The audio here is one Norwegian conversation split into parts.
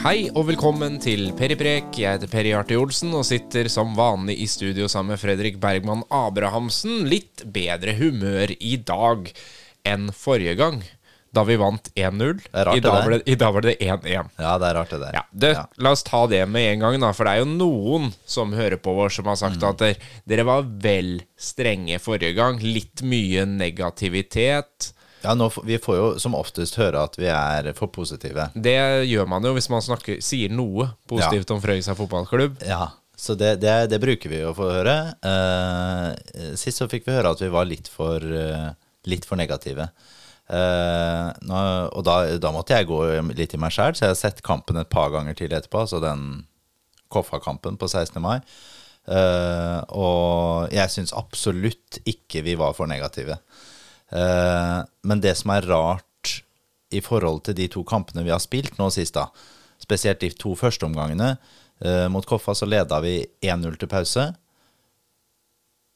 Hei og velkommen til Periprek. Jeg heter Peri Arte Olsen og sitter som vanlig i studio sammen med Fredrik Bergman Abrahamsen. Litt bedre humør i dag enn forrige gang, da vi vant 1-0. er I, dag var det- I dag var det 1-1. Ja, det er rart, det der. Ja, det, Ja. La oss ta det med en gang, da. For det er jo noen som hører på oss, som har sagt Mm. at dere var vel strenge forrige gang. Litt mye negativitet. Ja, nå, Vi får jo som oftest høre at vi er for positive. Det gjør man jo hvis man snakker, sier noe positivt om Frøysa fotballklubb. Ja, Så det, det, det bruker vi å få høre. Uh, sist så fikk vi høre at vi var litt for, uh, litt for negative. Uh, nå, og da, da måtte jeg gå litt i meg sjæl, så jeg har sett kampen et par ganger til etterpå. Altså den Koffa-kampen på 16. mai. Og jeg syns absolutt ikke vi var for negative. Eh, men det som er rart i forhold til de to kampene vi har spilt nå sist, da, spesielt de to første omgangene eh, Mot Koffa så leda vi 1-0 til pause.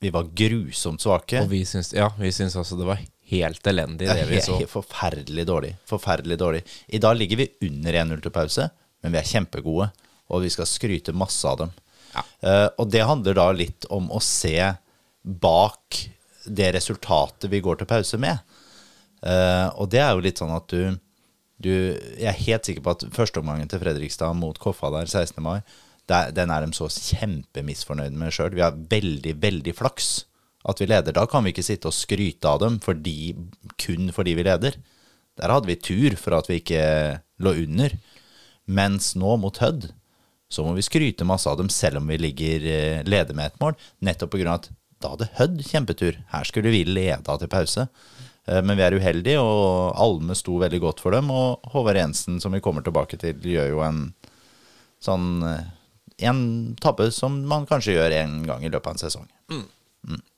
Vi var grusomt svake. Og vi syns, ja, vi syns også det var helt elendig, det vi så. Forferdelig dårlig. Forferdelig dårlig. I dag ligger vi under 1-0 til pause, men vi er kjempegode, og vi skal skryte masse av dem. Ja. Uh, og det handler da litt om å se bak det resultatet vi går til pause med. Uh, og det er jo litt sånn at du, du Jeg er helt sikker på at førsteomgangen til Fredrikstad mot Koffa der 16. mai, der, den er de så kjempemisfornøyd med sjøl. Vi har veldig, veldig flaks at vi leder. Da kan vi ikke sitte og skryte av dem fordi, kun fordi vi leder. Der hadde vi tur for at vi ikke lå under. Mens nå mot Hødd så må vi skryte masse av dem selv om vi ligger eh, leder med ett mål. Nettopp pga. at da hadde Hødd kjempetur. Her skulle vi leda til pause. Eh, Men vi er uheldige, og Alme sto veldig godt for dem. Og Håvard Jensen, som vi kommer tilbake til, gjør jo en sånn eh, En tabbe som man kanskje gjør en gang i løpet av en sesong.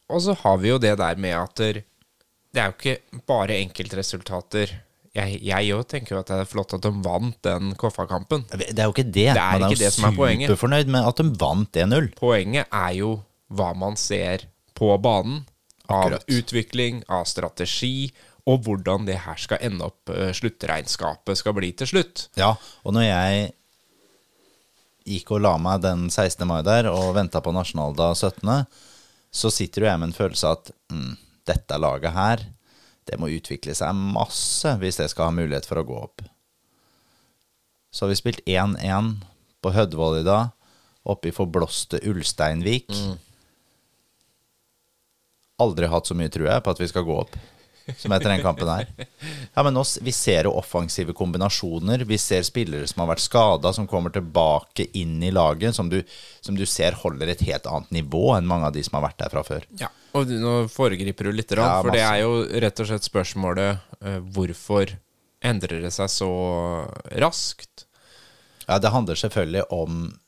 Og så har vi jo det der med at det er jo ikke bare enkeltresultater. Jeg òg tenker jo at det er flott at de vant den Koffa-kampen. Det er jo ikke det. Det er Man ikke det som er poenget. superfornøyd med at de vant 1-0. Poenget er jo hva man ser på banen. Av Akkurat. utvikling, av strategi, og hvordan det her skal ende opp eh, sluttregnskapet skal bli til slutt. Ja, og når jeg gikk og la meg den 16. mai der og venta på nasjonaldag 17., så sitter jo jeg med en følelse av at mm, dette laget her, det må utvikle seg masse hvis det skal ha mulighet for å gå opp. Så har vi spilt 1-1 på Hødvoll i dag, oppe i forblåste Ulsteinvik. Aldri hatt så mye, jeg, på at vi skal gå opp som etter den kampen her. Ja, men oss, Vi ser jo offensive kombinasjoner. Vi ser spillere som har vært skada, som kommer tilbake inn i laget, som du, som du ser holder et helt annet nivå enn mange av de som har vært der fra før. Ja, og du- nå foregriper du litt, Ja, for det er jo rett og slett spørsmålet uh, hvorfor endrer det seg så raskt? Ja, Det handler selvfølgelig om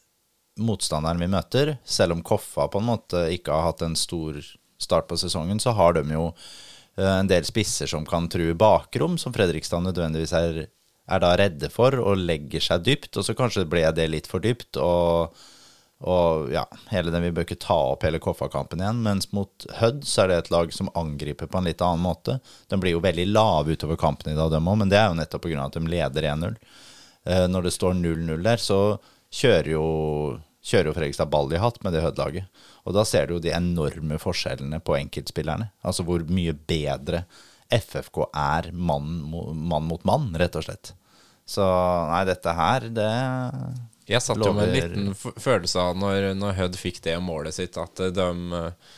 motstanderen vi møter. Selv om Koffa på en måte ikke har hatt en stor start på sesongen, så har de jo eh, en del spisser som kan true bakrom, som Fredrikstad nødvendigvis er, er da redde for, og legger seg dypt. Og så kanskje ble det litt for dypt, og, og ja, hele den, vi bør ikke ta opp hele Koffa-kampen igjen. Mens mot Hødd så er det et lag som angriper på en litt annen måte. De blir jo veldig lave utover kampen i dag, dem òg, men det er jo nettopp pga. at de leder 1-0. Eh, når det står 0-0 der, så kjører jo, kjører jo Fredrikstad ball i hatt med det Hødd-laget. Og da ser du jo de enorme forskjellene på enkeltspillerne. Altså hvor mye bedre FFK er mann, mann mot mann, rett og slett. Så nei, dette her, det Jeg satt jo med en liten følelse av når, når Hødd fikk det målet sitt, at eh, de eh,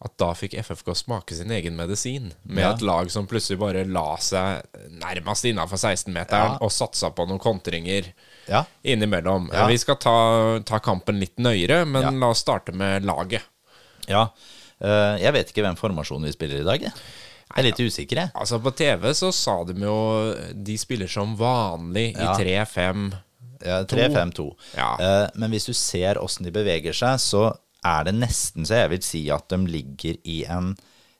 At da fikk FFK smake sin egen medisin. Med Ja. et lag som plutselig bare la seg nærmest innafor 16-meteren Ja. og satsa på noen kontringer Ja. innimellom. Ja. Vi skal ta, ta kampen litt nøyere, men Ja. la oss starte med laget. ja. Eh, jeg vet ikke hvem formasjonen vi spiller i dag, jeg. Er litt usikker, jeg. Altså På TV så sa de jo de spiller som vanlig i 3-5. Ja, 3-5-2. Ja. Eh, men hvis du ser åssen de beveger seg, så er det nesten så jeg vil si at de ligger i en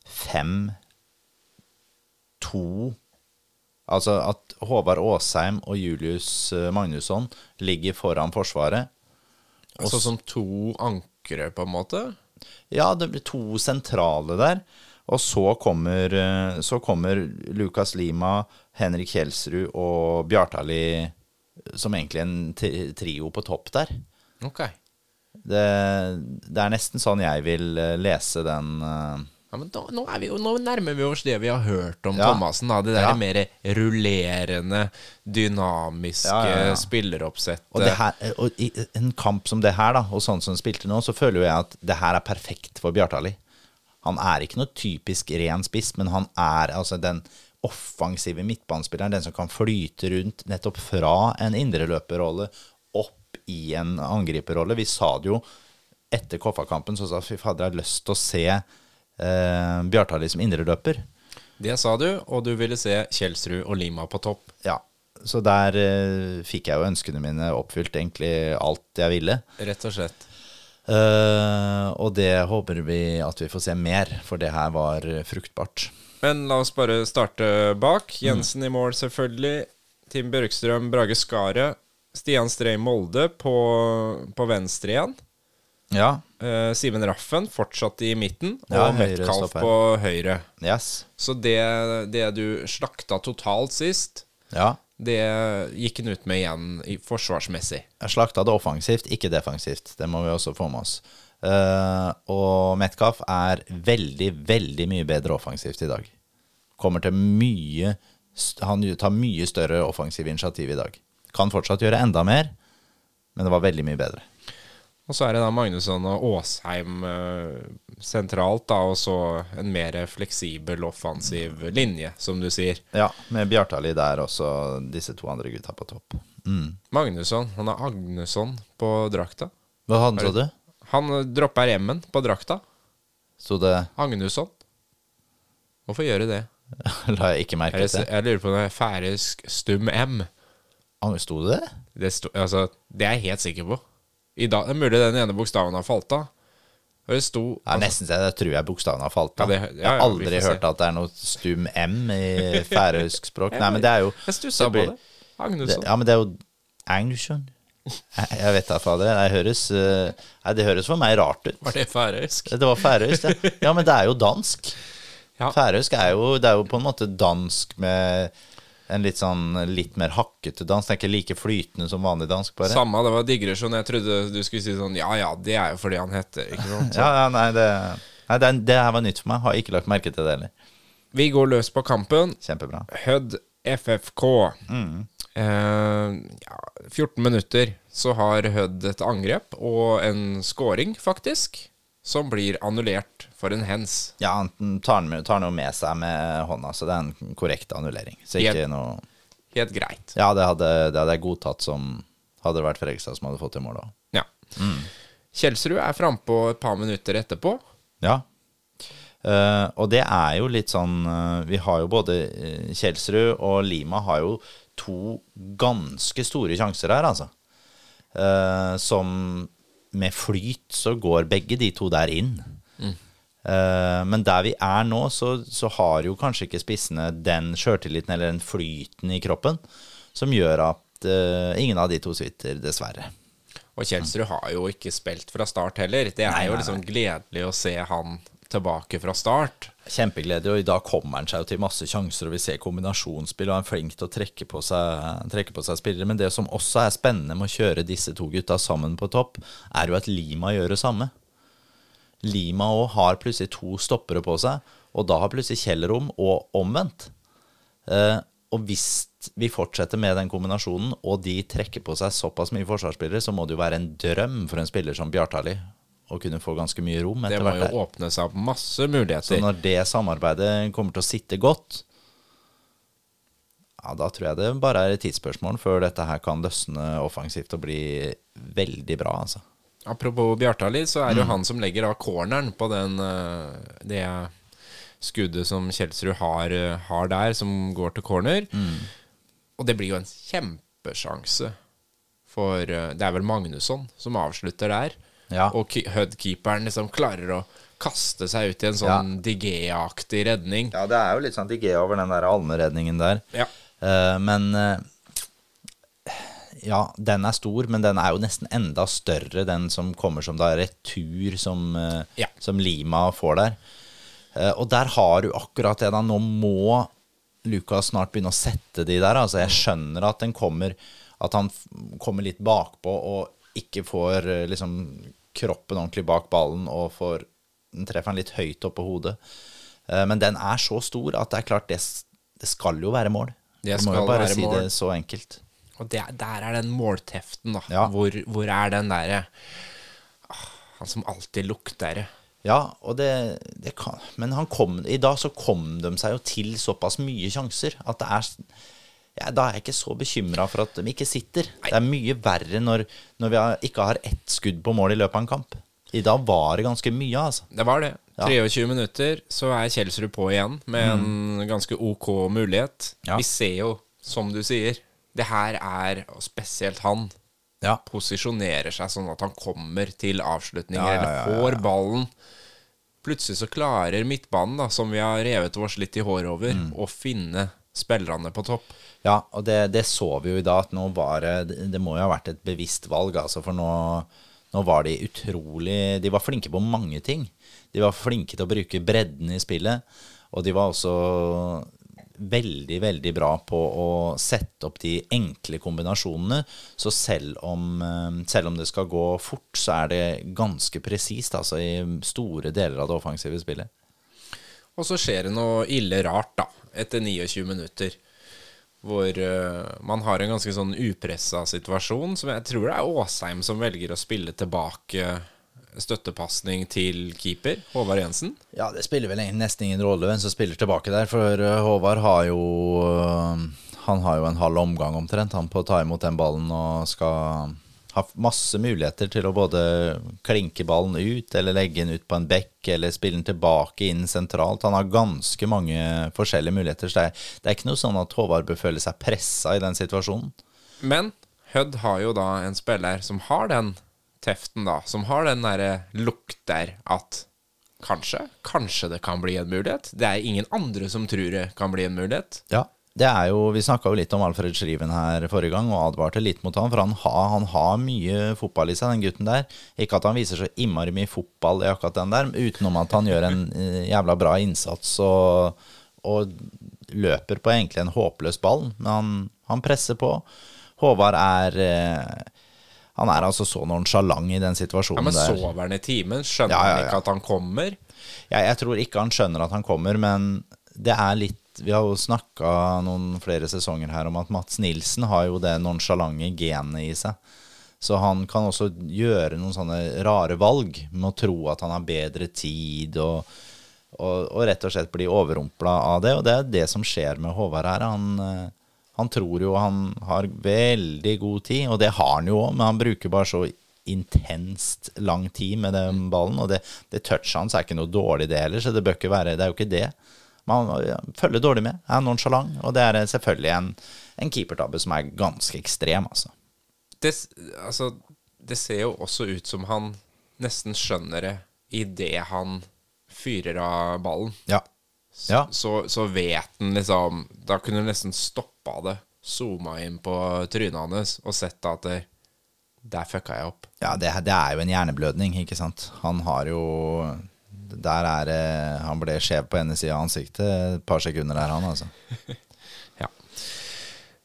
5-2 Altså at Håvard Aasheim og Julius eh, Magnusson ligger foran Forsvaret. Altså som to ankere, på en måte. Ja, det blir to sentrale der. Og så kommer, eh, så kommer Lukas Lima, Henrik Kjelsrud og Bjartali som egentlig en trio på topp der. Ok. Det, det er nesten sånn jeg vil eh, lese den eh, Ja, men da, nå, vi nå nærmer vi oss det vi har hørt om Ja. Thomassen. Det der Ja. mer rullerende, dynamiske Ja, spilleroppsettet. Og, her, og i en kamp som det her, da, og sånn som han spilte nå, så føler jeg at det her er perfekt for Bjartali. Han er ikke noe typisk ren spiss, men han er altså den offensive midtbanespilleren, den som kan flyte rundt nettopp fra en indreløperrolle opp i en angriperrolle. Vi sa det jo etter Koffa-kampen, så sa vi fader, jeg har lyst til å se eh, Bjartali som indreløper. Det sa du, og du ville se Kjelsrud og Lima på topp. Ja, så der eh, fikk jeg jo ønskene mine oppfylt egentlig alt jeg ville. Rett og slett. Eh, og det håper vi at vi får se mer, for det her var fruktbart. Men la oss bare starte bak. Jensen i mål, selvfølgelig. Tim Bjørkstrøm, Brage Skaret. Stian Strei Molde på, på venstre igjen. Ja, Uh, Simen Raffen fortsatt i midten, Ja, og Metcalf på høyre. yes. Så det, det du slakta totalt sist, Ja. det gikk han ut med igjen i forsvarsmessig. Jeg slakta det offensivt, ikke defensivt. Det må vi også få med oss. Uh, og Metcalf er veldig, veldig mye bedre offensivt i dag. Kommer til mye Han tar mye større offensive initiativ i dag. Kan fortsatt gjøre enda mer, men det var veldig mye bedre. Og så er det da Magnusson og Aasheim eh, sentralt, da, og så en mer fleksibel offensiv linje, som du sier. Ja, med Bjartali der også, disse to andre gutta på topp. Mm. Magnusson, han har Agnesson på drakta. Hva hadde sa du? Han eh, dropper M-en på drakta. Så det Agnusson. Hvorfor gjør de det? La jeg ikke merke til. jeg lurer på om det er færøysk stum M. Sto det? Det, sto, altså, det er jeg helt sikker på. I dag, det er mulig den ene bokstaven har falt av. Og det sto Ja, nesten så jeg tror jeg bokstaven har falt av. Ja, ja, jeg har aldri hørt at det er noe stum M i færøysk språk. Nei, men det er jo Jeg stussa på det. Agnusson. Ja, men det er jo Agnusson. Jeg, jeg vet da, fader. Det høres, eh, nei, det høres for meg rart ut. Var det færøysk? Det var færøysk, ja. Ja, men det er jo dansk. Ja. Færøysk er jo, det er jo på en måte dansk med en litt sånn litt mer hakkete dans. Det er ikke like flytende som vanlig dansk, bare. Samme, det var digresjon. Jeg trodde du skulle si sånn Ja ja, det er jo fordi han heter Ikke sant? Ja, ja, nei, det, nei det, det her var nytt for meg. Har ikke lagt merke til det heller. Vi går løs på kampen. Kjempebra. Hødd FFK. Eh, ja, 14 minutter så har Hødd et angrep og en scoring, faktisk, som blir annullert for en hens. Ja, han tar tar noe med seg med hånda, så det er en korrekt annullering. Så ikke Helt- noe Helt greit. Ja, det hadde, det hadde jeg godtatt som Hadde det vært Fredrikstad som hadde fått det målet òg. Ja. Kjelsrud er frampå et par minutter etterpå. Ja. Uh, og det er jo litt sånn uh, Vi har jo både eh, Kjelsrud og Lima har jo to ganske store sjanser her, altså. Som med flyt så går begge de to der inn. Eh, men der vi er nå, så, så har jo kanskje ikke spissene den sjøltilliten eller den flyten i kroppen som gjør at uh, ingen av de to sitter, dessverre. Og Kjelsrud har jo ikke spilt fra start heller. Det er Nei, jo nei, liksom gledelig å se han tilbake fra start. Kjempegledelig, og i dag kommer han seg jo til masse sjanser, og vi ser kombinasjonsspill, og han er flink til å trekke på, seg, trekke på seg spillere. Men det som også er spennende med å kjøre disse to gutta sammen på topp, er jo at Lima gjør det samme. Lima òg har plutselig to stoppere på seg, og da har plutselig Kjell rom, og omvendt. Eh, og hvis vi fortsetter med den kombinasjonen, og de trekker på seg såpass mye forsvarsspillere, så må det jo være en drøm for en spiller som Bjartali å kunne få ganske mye rom Det må jo åpne seg opp masse Så muligheter. når det samarbeidet kommer til å sitte godt, ja, da tror jeg det bare er et tidsspørsmål før dette her kan løsne offensivt og bli veldig bra, altså. Apropos Bjartali, så Mm. er det jo han som legger av corneren på den, eh, det skuddet som Kjelsrud har, eh, har der, som går til corner. Mm. Og det blir jo en kjempesjanse for eh, Det er vel Magnusson som avslutter der. Ja. Og Hud-keeperen liksom klarer å kaste seg ut i en sånn Digea-aktig redning. Ja, det er jo litt sånn Digea over den der Alme-redningen der. Ja. Uh, men uh, Ja, den er stor, men den er jo nesten enda større, den som kommer som da retur, som, uh, Ja. som Lima får der. Eh, og der har du akkurat det, da. Nå må Lucas snart begynne å sette de der. Altså, jeg skjønner at den kommer at han f- kommer litt bakpå og ikke får liksom kroppen ordentlig bak ballen og får den treffer han litt høyt opp på hodet. Eh, Men den er så stor at det er klart det, det skal jo være mål. Det Du må jo bare si mål. det så enkelt. Og det, der er den målteften, da. Ja. Hvor, hvor er den derre ah, Han som alltid lukter. Ja, og det, det kan Men han kom, i dag så kom de seg jo til såpass mye sjanser at det er ja, Da er jeg ikke så bekymra for at de ikke sitter. Det er mye verre når, når vi har, ikke har ett skudd på mål i løpet av en kamp. I dag var det ganske mye, altså. Det var det. Ja. Mm. 23 minutter, så er Kjelsrud på igjen med en ganske ok mulighet. Ja. Vi ser jo, som du sier, det her er, spesielt han, Ja. posisjonerer seg sånn at han kommer til avslutninger, eller får ballen. Plutselig så klarer midtbanen, da, som vi har revet oss litt i håret over, Mm. å finne spillerne på topp. Ja, og det, det så vi jo i dag, at nå var det Det må jo ha vært et bevisst valg, altså, for nå, nå var de utrolig De var flinke på mange ting. De var flinke til å bruke bredden i spillet, og de var også veldig, veldig bra på å sette opp de enkle kombinasjonene. Så selv om, eh, selv om det skal gå fort, så er det ganske presist, altså, i store deler av det offensive spillet. Og så skjer det noe ille rart, da, etter 29 minutter. Hvor uh, man har en ganske sånn upressa situasjon, som jeg tror det er Åsheim som velger å spille tilbake støttepasning til keeper, Håvard Jensen. Ja, det spiller vel nesten ingen rolle hvem som spiller tilbake der, for uh, Håvard har jo uh, Han har jo en halv omgang omtrent, han på å ta imot den ballen og skal ha masse muligheter til å både klinke ballen ut, eller legge den ut på en bekk, eller spille den tilbake inn sentralt. Han har ganske mange forskjellige muligheter, så det er, det er ikke noe sånn at Håvard bør føle seg pressa i den situasjonen. Men Hødd har jo da en spiller som har den teften, da. Som har den derre lukter at kanskje, kanskje det kan bli en mulighet. Det er ingen andre som tror det kan bli en mulighet. Ja, det er jo, Vi snakka litt om Alfred Schriven her forrige gang og advarte litt mot han, for han har, han har mye fotball i seg, den gutten der. Ikke at han viser så innmari mye fotball i akkurat den der, utenom at han gjør en eh, jævla bra innsats og, og løper på egentlig en håpløs ball. Men han, han presser på. Håvard er eh, Han er altså så nonsjalant i den Ja, situasjonen Men der. sover han i timen? Skjønner Ja, ja, han ikke at han kommer? Ja, jeg tror ikke han skjønner at han kommer, men det er litt Vi har jo snakka noen flere sesonger her om at Mats Nilsen har jo det nonsjalante genet i seg. Så han kan også gjøre noen sånne rare valg med å tro at han har bedre tid, og, og, og rett og slett bli overrumpla av det. Og det er det som skjer med Håvard her. Han, eh, han tror jo han har veldig god tid, og det har han jo òg, men han bruker bare så intenst lang tid med den ballen. Og det, det touchet hans er ikke noe dårlig, det heller, så det bør ikke være Det er jo ikke det. Man følger dårlig med, er nonsjalant, og det er selvfølgelig en, en keepertabbe som er ganske ekstrem, altså. Det, altså, det ser jo også ut som han nesten skjønner det idet han fyrer av ballen. Ja. Ja. Så, så vet han liksom Da kunne du nesten stoppa det, zooma inn på trynet hans og sett at det, der fucka jeg opp. Ja, det, det er jo en hjerneblødning, ikke sant. Han har jo Der er det Han ble skjev på ene sida av ansiktet et par sekunder der, han, altså. Ja.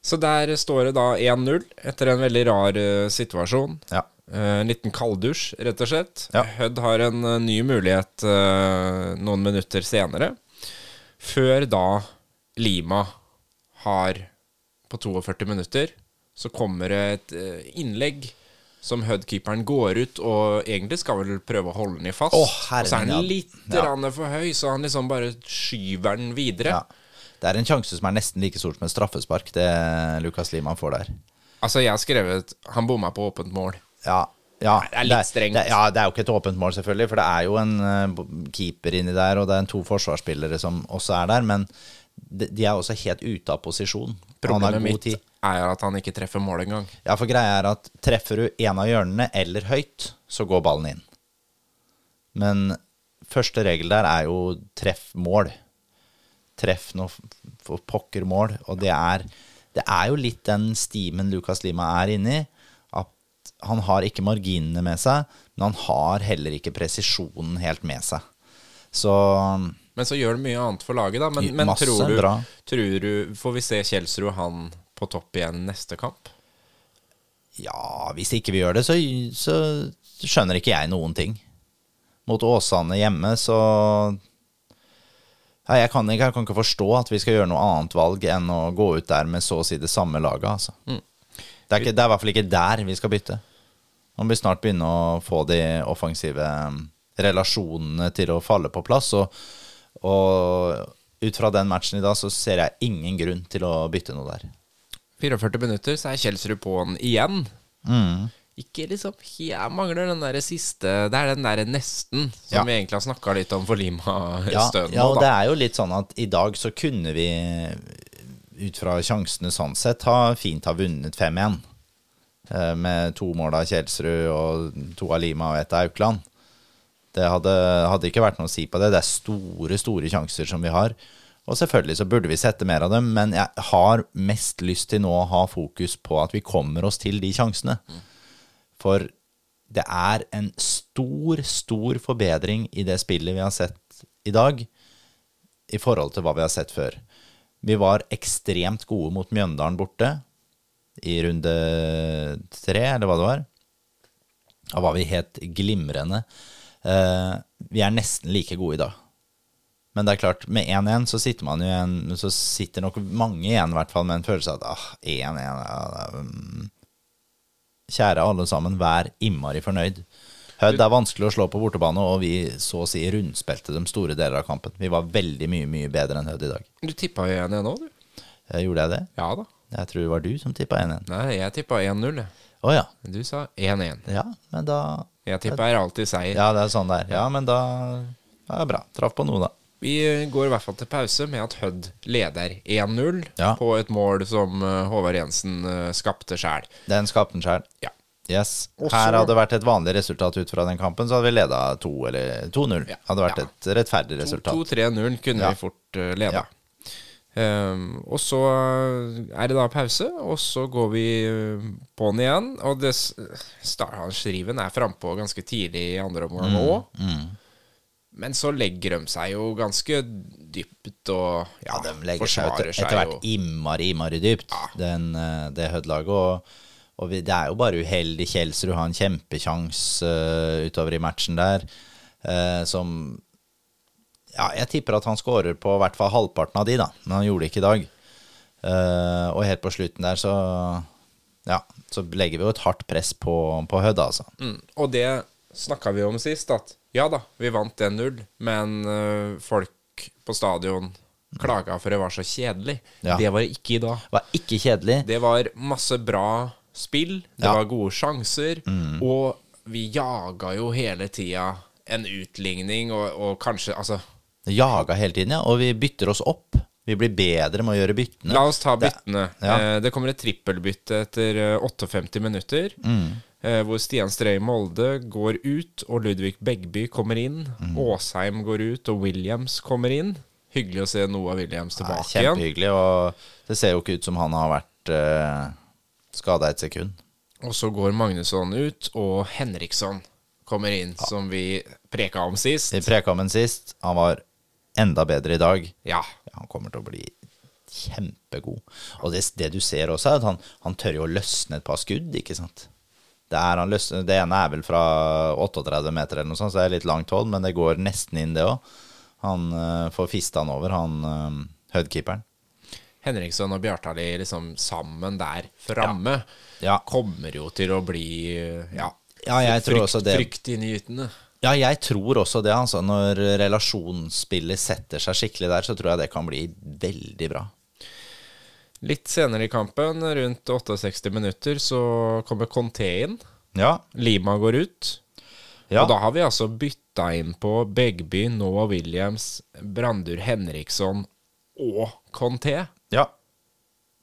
Så der står det da 1-0 etter en veldig rar eh, situasjon. Ja. Eh, en liten kalddusj, rett og slett. Ja. Hødd har en eh, ny mulighet eh, noen minutter senere. Før da Lima har på 42 minutter, så kommer det et eh, innlegg som Hødd-keeperen går ut og egentlig skal vel prøve å holde den i fast. Å, og så er den litt Ja. for høy, så han liksom bare skyver den videre. ja. Det er en sjanse som er nesten like stort som et straffespark, det Lukas Liman får der. Altså, jeg har skrevet Han bomma på åpent mål. Ja, ja Det er litt strengt. Det, ja, det er jo ikke et åpent mål, selvfølgelig, for det er jo en eh, keeper inni der, og det er to forsvarsspillere som også er der, men de, de er også helt ute av posisjon. Han har Problemet mitt tid. er at han ikke treffer mål engang. Ja, for greia er at treffer du en av hjørnene eller høyt, så går ballen inn. Men første regel der er jo treff mål. Treff noe for pokker mål. Og det er, det er jo litt den stimen Lukas Lima er inni. At han har ikke marginene med seg, men han har heller ikke presisjonen helt med seg. Så Men så gjør du mye annet for laget, da. Men, men tror, du, tror du Får vi se Kjelsrud han på topp igjen neste kamp? Ja, hvis ikke vi gjør det, så, så skjønner ikke jeg noen ting. Mot Åsane hjemme, så ja, jeg, kan ikke, jeg kan ikke forstå at vi skal gjøre noe annet valg enn å gå ut der med så å si det samme laget. Altså. Det, er ikke, det er i hvert fall ikke der vi skal bytte. Må vi snart begynne å få de offensive um, relasjonene til å falle på plass. Og, og ut fra den matchen i dag så ser jeg ingen grunn til å bytte noe der. 44 minutter, så er Kjelsrud på'n igjen. Mm. Ikke liksom Jeg mangler den der siste Det er den der nesten som Ja. vi egentlig har snakka litt om for Lima en Ja, stund ja, nå, og det er jo litt sånn at i dag så kunne vi, ut fra sjansene sånn sett, ha fint ha vunnet 5-1. Eh, Med to mål av Kjelsrud og to av Lima og ett av Aukland. Det hadde, hadde ikke vært noe å si på det. Det er store, store sjanser som vi har. Og selvfølgelig så burde vi sette mer av dem, men jeg har mest lyst til nå å ha fokus på at vi kommer oss til de sjansene. For det er en stor, stor forbedring i det spillet vi har sett i dag, i forhold til hva vi har sett før. Vi var ekstremt gode mot Mjøndalen borte i runde tre, eller hva det var. Da var vi helt glimrende. Eh, vi er nesten like gode i dag. Men det er klart, med 1-1 så sitter man jo igjen Så sitter nok mange igjen i hvert fall med en følelse av at ah, 1-1 ja, mm. Kjære alle sammen, vær innmari fornøyd. Hødd er vanskelig å slå på bortebane, og vi så å si rundspilte dem store deler av kampen. Vi var veldig mye, mye bedre enn Hødd i dag. Du tippa 1-1 nå, du. Eh, Gjorde jeg det? Ja da. Jeg tror det var du som tippa 1-1. Nei, jeg tippa 1-0, Å oh, ja. Du sa 1-1. Ja, men da Jeg tipper alltid seier. Ja, det er sånn det er. Ja, men da ja, Bra. Traff på noe, da. Vi eh, går i hvert fall til pause med at Hødd leder 1-0 Ja. på et mål som eh, Håvard Jensen eh, skapte sjæl. Den skapte han sjæl. Ja. Yes. Også, Her hadde det vært et vanlig resultat ut fra den kampen, så hadde vi leda 2 eller 2-0. Ja. Hadde vært et rettferdig resultat. 2-3-0 kunne Ja. vi fort leda. Ja. Ehm, og så er det da pause, og så går vi eh, på'n igjen. Og det s- Starhan-Skriven er frampå ganske tidlig i andre omgang òg. Mm. Men så legger de seg jo ganske dypt og ja, Ja, de legger etter, forsvarer seg etter hvert jo. innmari, innmari dypt, den, eh, det Hødd-laget. Og, og vi, det er jo bare uheldig. Kjelsrud har en kjempekjanse uh, utover i matchen der, uh, som Ja, jeg tipper at han skårer på i hvert fall halvparten av de, da. Men han gjorde det ikke i dag. Uh, og helt på slutten der, så Ja, så legger vi jo et hardt press på, på Hødd, altså. Mm. Og det snakka vi om sist, at ja da, vi vant 1-0, men uh, folk på stadion klaga for det var så kjedelig. Ja. Det var det ikke i dag. Det var ikke kjedelig. Det var masse bra spill, det Ja. var gode sjanser, og vi jaga jo hele tida en utligning, og, og kanskje Altså, Jaga hele tiden, ja. Og vi bytter oss opp. Vi blir bedre med å gjøre byttene. la oss ta Det- byttene. ja. Eh, det kommer et trippelbytte etter eh, 58 minutter. Mm. Eh, hvor Stian Strøy Molde går ut, og Ludvig Begby kommer inn. Mm. Åsheim går ut, og Williams kommer inn. Hyggelig å se noe av Williams tilbake igjen. kjempehyggelig, og det ser jo ikke ut som han har vært uh, skada et sekund. Og så går Magnusson ut, og Henriksson kommer inn, som vi preka om sist. Vi preka om ham sist. Han var enda bedre i dag. Ja. Ja, han kommer til å bli kjempegod. Og det, det du ser også, er at han, han tør jo å løsne et par skudd, ikke sant. Det, er han løsner, det ene er vel fra 38 meter eller noe sånt, så det er litt langt hold, men det går nesten inn, det òg. Han eh, får fista han over, han uh, Hødd-keeperen. Henriksson og Bjartali liksom sammen der framme Ja. kommer jo til å bli ja, Ja, det. fryktinngytende. Ja, jeg tror også det. altså Når relasjonsspillet setter seg skikkelig der, så tror jeg det kan bli veldig bra. Litt senere i kampen, rundt 68 minutter, så kommer Conté inn. Ja. Lima går ut. ja. Og da har vi altså bytta inn på Begby, Noah Williams, Brandur Henriksson og Conté. ja.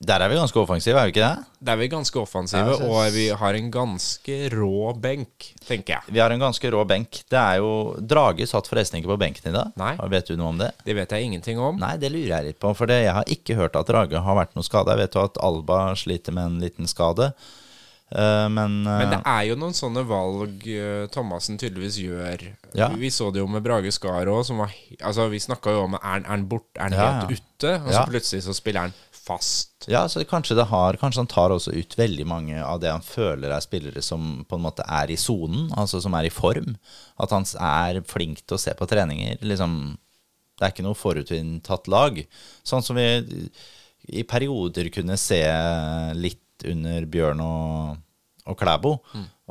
Der er vi ganske offensive, er vi ikke det? Der er vi ganske offensive, synes- og vi har en ganske rå benk, tenker jeg. Vi har en ganske rå benk. Det er jo Drage satt forresten ikke på benken i dag. Nei. Vet du noe om det? Det vet jeg ingenting om. Nei, det lurer jeg litt på, for jeg har ikke hørt at Drage har vært noe skada. Jeg vet jo at Alba sliter med en liten skade. Eh, men, Men det eh, er jo noen sånne valg eh, Thomassen tydeligvis gjør. Ja. Vi så det jo med Brage Skar òg, som var he- Altså, vi snakka jo om er han- er han bort, er han Ja, helt ja. ute? Og så plutselig så spiller han fast. ja, så kanskje det har Kanskje han tar også ut veldig mange av det han føler er spillere som på en måte er i sonen, altså som er i form. At han er flink til å se på treninger. Liksom, det er ikke noe forutinntatt lag. Sånn som vi i perioder kunne se litt under Bjørn og, og Klæbo,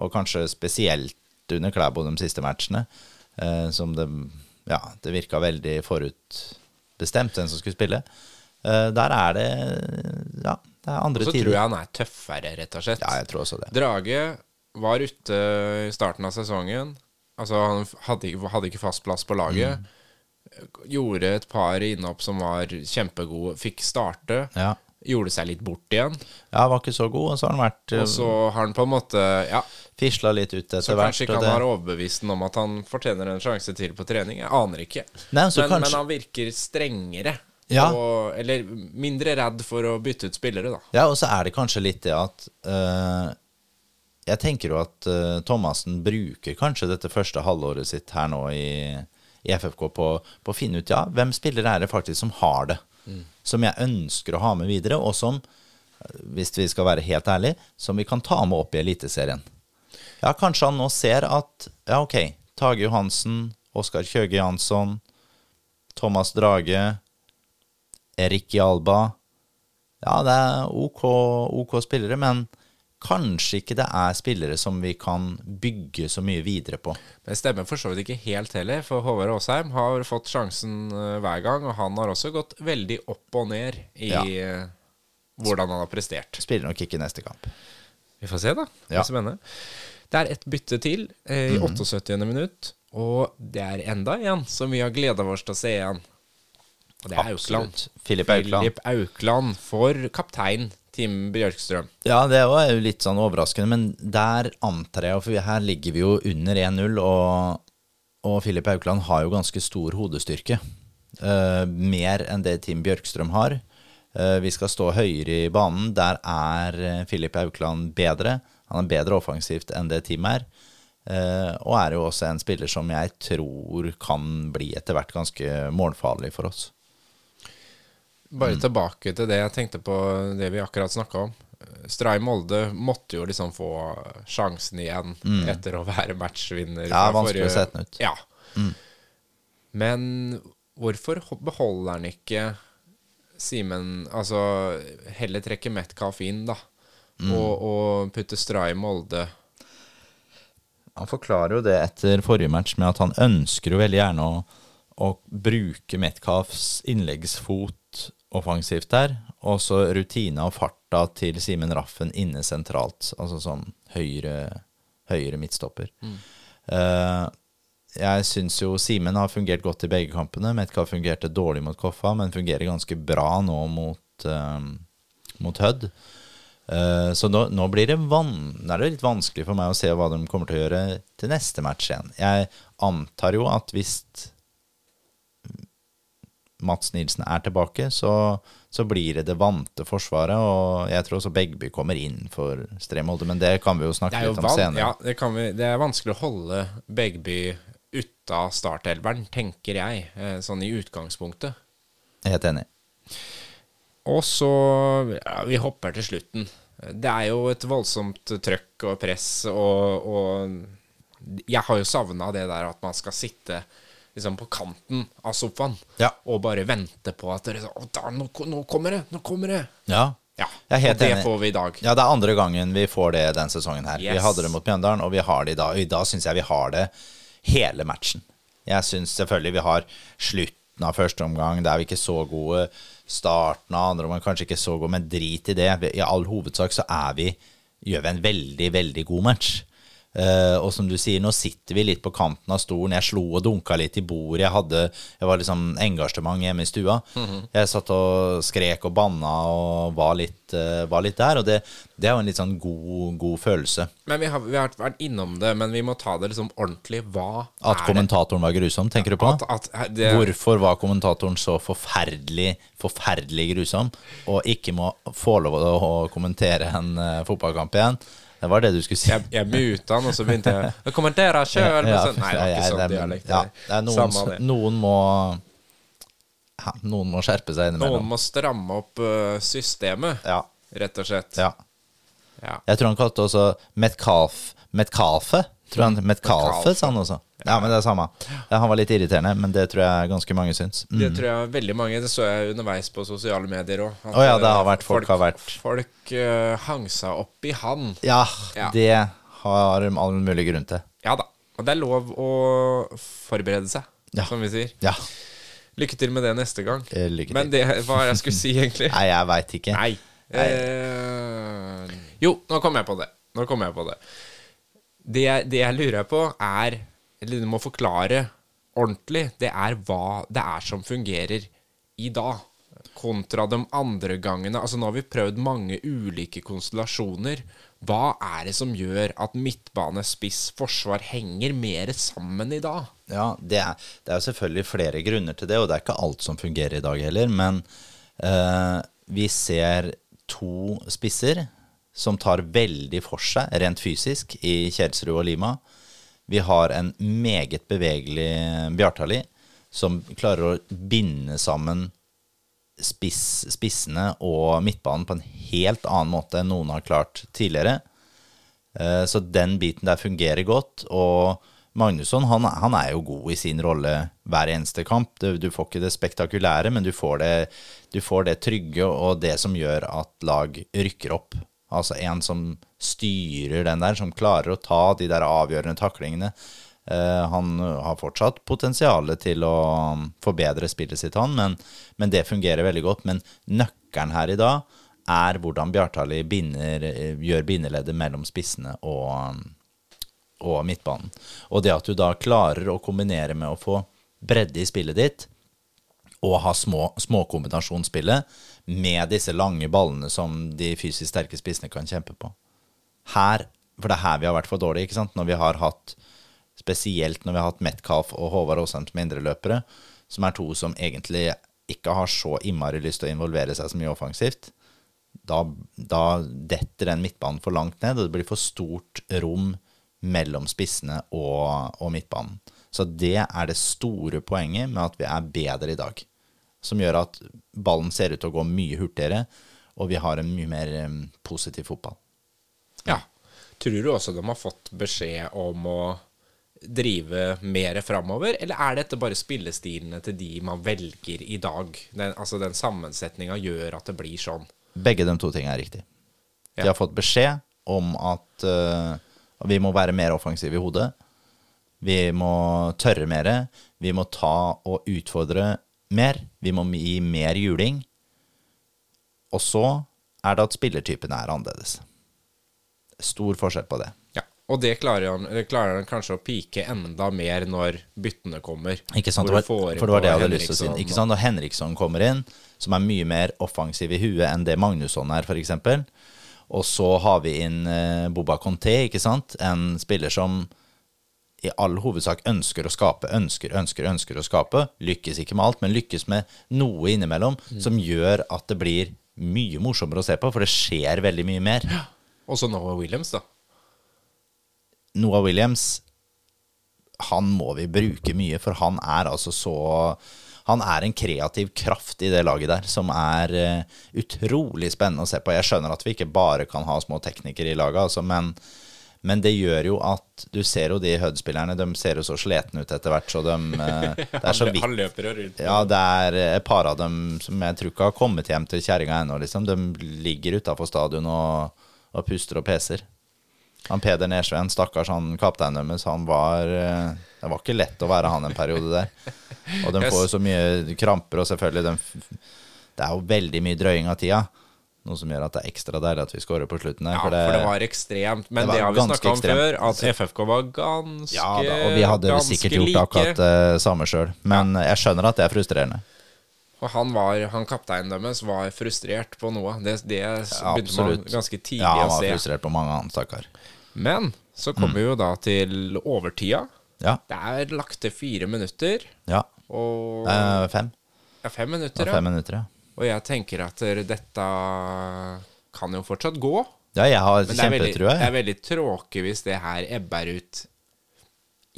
og kanskje spesielt under Klæbo de siste matchene, eh, som det, ja, det virka veldig forutbestemt hvem som skulle spille. Eh, der er det ja, det er Og andre så tider. tror jeg han er tøffere, rett og slett. Ja, jeg tror også det. Drage var ute i starten av sesongen. Altså, han hadde, hadde ikke fast plass på laget. Mm. Gjorde et par innhopp som var kjempegode. Fikk starte. Ja. Gjorde seg litt bort igjen. ja, var ikke så god, og så har han vært Og så har han på en måte Ja, fisla litt ut etter hvert. kanskje ikke han det- har overbevist den om at han fortjener en sjanse til på trening. Jeg aner ikke. Nei, men, kanskje- men han virker strengere. Ja. Og, eller mindre redd for å bytte ut spillere, da. Ja, og så er det kanskje litt det at uh, Jeg tenker jo at uh, Thomassen bruker kanskje dette første halvåret sitt her nå i, i FFK på, på å finne ut ja, hvem spillere er det faktisk som har det. Som jeg ønsker å ha med videre, og som, hvis vi skal være helt ærlige, som vi kan ta med opp i Eliteserien. Ja, kanskje han nå ser at ja, ok, Tage Johansen, Oskar Kjøge Jansson, Thomas Drage, Erik Alba Ja, det er ok, ok spillere, men kanskje ikke det er spillere som vi kan bygge så mye videre på. Det stemmer for så vidt ikke helt heller, for Håvard Aasheim har fått sjansen eh, hver gang, og han har også gått veldig opp og ned i Ja. eh, hvordan han har prestert. Spiller nok ikke neste kamp. Vi får se, da. Det Ja. spennende. Det er ett bytte til eh, i 78. minutt, og det er enda en som vi har gleda oss til å se igjen. Og det er Aukland. Philip Aukland. Philip Aukland for kaptein Tim Bjørkstrøm. Ja, det var jo litt sånn overraskende, men der antar jeg, for her ligger vi jo under 1-0, og, og Philip Aukland har jo ganske stor hodestyrke. Uh, mer enn det Tim Bjørkstrøm har. Uh, vi skal stå høyere i banen. Der er Philip Aukland bedre. Han er bedre offensivt enn det Tim er. Uh, og er jo også en spiller som jeg tror kan bli etter hvert ganske målfarlig for oss. Bare Mm. tilbake til det jeg tenkte på det vi akkurat snakka om. Stray Molde måtte jo liksom få sjansen igjen etter å være matchvinner. Mm. Ja, vanskelig å sette den ut. Ja. Men hvorfor beholder han ikke Simen Altså heller trekke Metcalf inn, da. Mm. Og, og putte Stray Molde Han forklarer jo det etter forrige match med at han ønsker jo veldig gjerne å, å bruke Metcalfs innleggsfot offensivt der, og så rutina og farta til Simen Raffen inne sentralt, altså som høyre, høyre midtstopper. Eh, jeg syns jo Simen har fungert godt i begge kampene. Metcalf fungerte dårlig mot Koffa, men fungerer ganske bra nå mot, uh, mot Hødd. Eh, så nå, nå blir det, er det litt vanskelig for meg å se hva de kommer til å gjøre til neste match igjen. Jeg antar jo at hvis Mats Nilsen er tilbake, så, så blir det det vante forsvaret. Og jeg tror også Begby kommer inn for Stremolde, men det kan vi jo snakke jo litt om senere. ja, det, kan vi, det er vanskelig å holde Begby ute av startelveren, tenker jeg, eh, sånn i utgangspunktet. Helt enig. Og så ja, Vi hopper til slutten. Det er jo et voldsomt trøkk og press, og, og Jeg har jo savna det der at man skal sitte liksom på kanten av sofaen Ja. og bare vente på at dere, å, da, nå, nå kommer det! Nå kommer det! Ja, Ja, og det enig. får vi i dag. Ja, det er andre gangen vi får det den sesongen her. Vi hadde det mot Mjøndalen, og vi har det i dag. Og i dag syns jeg vi har det hele matchen. Jeg syns selvfølgelig vi har slutten av første omgang, der vi ikke så gode. Starten av andre omgang kanskje ikke så god, men drit i det. I all hovedsak så er vi gjør vi en veldig, veldig god match. Eh, og som du sier, nå sitter vi litt på kanten av stolen. Jeg slo og dunka litt i bordet. Jeg, hadde, jeg var liksom engasjement hjemme i stua. Jeg satt og skrek og banna og var litt, uh, var litt der. Og det, det er jo en litt sånn god, god følelse. Men vi har, vi har vært innom det, men vi må ta det liksom ordentlig. Hva At er kommentatoren var grusom, tenker du på? At, at det, Hvorfor var kommentatoren så forferdelig, forferdelig grusom, og ikke må få lov å kommentere en uh, fotballkamp igjen? Det var det du skulle si. Jeg, jeg muta han, og så begynte jeg å kommentere sjøl. Ja, sånn. Nei, det var ikke sånn det er- dialekt. Ja, det det noen, Samme det. noen må ja, Noen må skjerpe seg Noen må stramme opp øh, systemet, Ja, rett og slett. ja. Ja. Jeg tror han kalte også Metcalf Metcalfe? Tror han Metcalfe, sa han også. Ja, men det er samme. Han var litt irriterende, men det tror jeg ganske mange syns. Mm. Det tror jeg veldig mange Det så jeg underveis på sosiale medier òg. Å ja, det har vært- folk har vært- Folk uh, hang seg opp i han. Ja, Ja. det har de all mulig grunn til. Ja da. Og det er lov å forberede seg, Ja. som vi sier. Ja. Lykke til med det neste gang. Eh, lykke til. Men det hva jeg skulle si, egentlig Nei, jeg veit ikke. Nei. Eh, jo, nå kom jeg på det. Nå kom jeg på det. Det, det jeg lurer på, er Eller du må forklare ordentlig. Det er hva det er som fungerer i dag. Kontra de andre gangene. Altså Nå har vi prøvd mange ulike konstellasjoner. Hva er det som gjør at midtbane, spiss, forsvar henger mer sammen i dag? Ja, det er, det er selvfølgelig flere grunner til det, og det er ikke alt som fungerer i dag heller. Men eh, vi ser to spisser som tar veldig for seg, rent fysisk, i Kjelsrud og Lima. Vi har en meget bevegelig Bjartali som klarer å binde sammen spiss, spissene og midtbanen på en helt annen måte enn noen har klart tidligere. Eh, Så den biten der fungerer godt. Og Magnusson han, han er jo god i sin rolle hver eneste kamp. Du får ikke det spektakulære, men du får det, du får det trygge og det som gjør at lag rykker opp. Altså en som styrer den der, som klarer å ta de der avgjørende taklingene. Eh, han har fortsatt potensial til å forbedre spillet sitt, han, men, men det fungerer veldig godt. Men nøkkelen her i dag er hvordan Bjartali binder, eh, gjør bindeleddet mellom spissene og, og midtbanen. Og det at du da klarer å kombinere med å få bredde i spillet ditt, og ha små, småkombinasjonsspillet med disse lange ballene som de fysisk sterke spissene kan kjempe på. Her, for det er her vi har vært for dårlige, ikke sant? Når vi har hatt, spesielt når vi har hatt Metcalf og Håvard Aasheim som indreløpere, som er to som egentlig ikke har så innmari lyst til å involvere seg så mye offensivt, da, da detter den midtbanen for langt ned, og det blir for stort rom mellom spissene og, og midtbanen. Så det er det store poenget med at vi er bedre i dag. Som gjør at ballen ser ut til å gå mye hurtigere, og vi har en mye mer positiv fotball. Ja. Tror du også de har fått beskjed om å drive mer framover, eller er dette bare spillestilene til de man velger i dag? Den, altså den sammensetninga gjør at det blir sånn. Begge de to tingene er riktig. De har fått beskjed om at uh, vi må være mer offensive i hodet. Vi må tørre mer. Vi må ta og utfordre mer. Vi må gi mer juling. Og så er det at spillertypene er annerledes. Stor forskjell på det. Ja. Og det klarer han, det klarer han kanskje å pike enda mer når byttene kommer. Ikke sant? Det var, for det var det jeg hadde lyst til å si. Ikke sant? Når Henriksson kommer inn, som er mye mer offensiv i huet enn det Magnusson er, f.eks. Og så har vi inn eh, Boba Conté, ikke sant? En spiller som i all hovedsak ønsker å skape, ønsker, ønsker, ønsker å skape. Lykkes ikke med alt, men lykkes med noe innimellom som gjør at det blir mye morsommere å se på, for det skjer veldig mye mer. Ja. Også Noah Williams, da. Noah Williams Han må vi bruke mye, for han er altså så Han er en kreativ kraft i det laget der som er uh, utrolig spennende å se på. Jeg skjønner at vi ikke bare kan ha små teknikere i laget, altså, men, men det gjør jo at Du ser jo de Hud-spillerne, de ser jo så slitne ut etter hvert, så de eh, Det er så vidt han løper og rundt. ja, det er et par av dem som jeg tror ikke har kommet hjem til kjerringa ennå. Liksom. De ligger utafor stadion og, og puster og peser. Han Peder Nesveen, stakkars han kapteinen deres, han var eh, Det var ikke lett å være han en periode der. Og de får jo så mye kramper, og selvfølgelig de, Det er jo veldig mye drøying av tida. Noe som gjør at det er ekstra deilig at vi scorer på slutten Her, Ja, for det, var ekstremt. Men det det, har vi snakka om ekstremt. før, at FFK var ganske ja, da, og vi hadde sikkert gjort like. akkurat det samme sjøl. Men jeg skjønner at det er frustrerende. Og han, var, han kapteinen deres var frustrert på noe. Det, det begynte man ganske tidlig Ja, han var frustrert på mange andre, stakkar. Men så kommer vi jo da til overtida. Ja. Det er lagt til fire minutter. ja. Og Eh, fem. ja, fem Ja, minutter, ja. fem minutter, ja. Og jeg tenker at eh, dette kan jo fortsatt gå. Ja, jeg har kjempetrua. det er veldig tråkig hvis det her ebber ut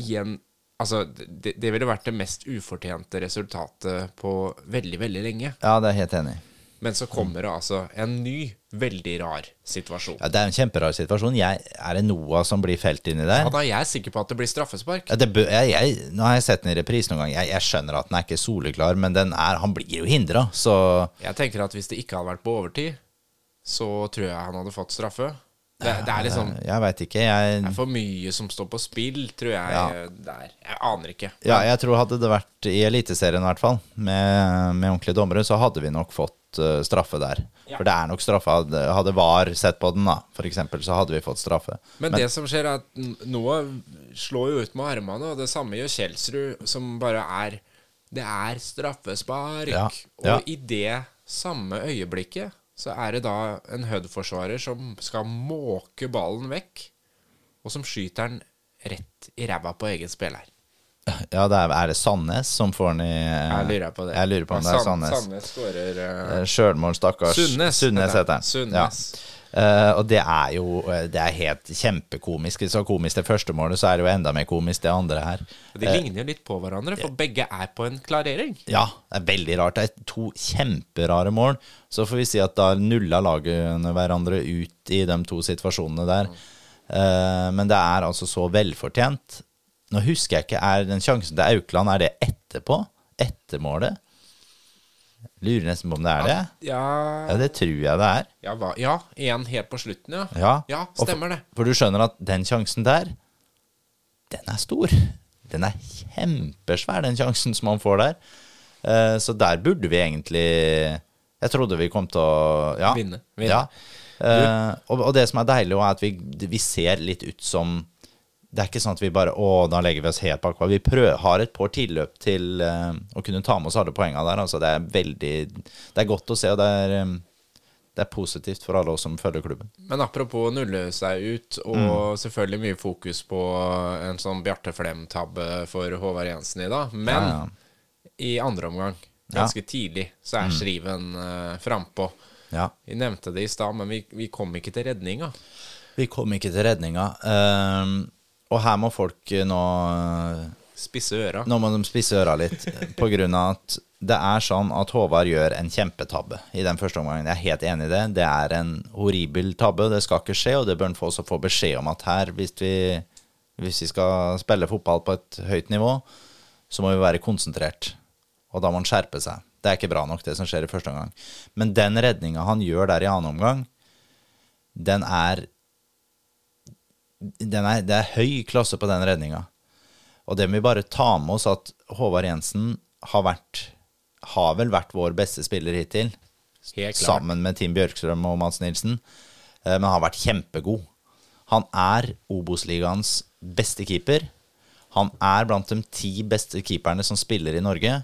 i en Altså, det, det ville vært det mest ufortjente resultatet på veldig, veldig lenge. Ja, det er jeg helt enig i. Men så kommer det altså en ny, veldig rar situasjon. Ja, det er en kjemperar situasjon. Jeg, er det Noah som blir felt inni der? Ja, da er jeg sikker på at det blir straffespark. Ja, det jeg, jeg, nå har jeg sett den i reprise noen gang. Jeg, jeg skjønner at den er ikke soleklar, men den er, han blir jo hindra, så Jeg tenker at hvis det ikke hadde vært på overtid, så tror jeg han hadde fått straffe. Det, det er liksom Jeg veit ikke. Jeg, Det er for mye som står på spill, tror jeg Ja. der. Jeg aner ikke. ja, jeg tror hadde det vært i Eliteserien i hvert fall, med, med ordentlige dommere, så hadde vi nok fått uh, straffe der. Ja. For det er nok straffe. Hadde, VAR sett på den, da, eksempel, så hadde vi fått straffe. Men, det som skjer, er at noe Noah slår jo ut med armene, og det samme gjør Kjelsrud, som bare er Det er straffespark. Ja. Og i det samme øyeblikket så er det da en Hud-forsvarer som skal måke ballen vekk, og som skyter den rett i ræva på egen spiller. Ja, det er, er det Sandnes som får den i Jeg lurer på det. Jeg lurer på om det er Sand- Sandnes. Sandnes skårer eh, Eh, Sjølmål, stakkars. Sunnes heter han. Sunnes. Ja. Eh, og det er jo eh, Det er helt kjempekomisk. Så komisk det første målet, så er det jo enda mer komisk det andre her. De ligner jo litt på hverandre, for begge er på en klarering. Ja, det er veldig rart. Det er to kjemperare mål. Så får vi si at da nulla lagene hverandre ut i de to situasjonene der. Uh, men det er altså så velfortjent. Nå husker jeg ikke, er den sjansen til Aukland, er det etterpå? Etter målet? Lurer nesten på om det er det. Ja, Ja, det tror jeg det er. ja, hva? ja en helt på slutten, ja. Ja, Ja, stemmer det. For, for du skjønner at den sjansen der, den er stor. Den er kjempesvær, den sjansen som han får der. Uh, så der burde vi egentlig Jeg trodde vi kom til å ja, Vinne, vinne. Ja. Uh, og, og det som er deilig, er at vi, vi ser litt ut som det er ikke sånn at vi bare Å, da legger vi oss helt bak. Vi prøver, har et par tilløp til uh, å kunne ta med oss alle poengene der. Altså, det er veldig Det er godt å se, og det er, um, det er positivt for alle oss som følger klubben. Men apropos nulle seg ut, og selvfølgelig mye fokus på en sånn Bjarte Flem-tabbe for Håvard Jensen i dag. Men Ja, ja. i andre omgang, ganske tidlig, så er skriven uh, frampå. Ja. Vi nevnte det i stad, men vi, vi kom ikke til redninga. Vi kom ikke til redninga. ehm, og her må folk eh, nå Spisse øra. Nå må de spisse øra litt, på grunn av at det er sånn at Håvard gjør en kjempetabbe i den første omgangen. Jeg er helt enig i det. Det er en horribel tabbe. Det skal ikke skje, og det bør han få også få beskjed om at her, hvis vi, hvis vi skal spille fotball på et høyt nivå, så må vi være konsentrert. Og da må han skjerpe seg. Det er ikke bra nok, det som skjer i første omgang. Men den redninga han gjør der i annen omgang, den er er, det er høy klasse på den redninga. Og det må vi bare ta med oss at Håvard Jensen har vært Har vel vært vår beste spiller hittil. Helt klart. Sammen med Tim Bjørkstrøm og Mads Nilsen. Eh, Men har vært kjempegod. Han er Obos-ligaens beste keeper. Han er blant de ti beste keeperne som spiller i Norge.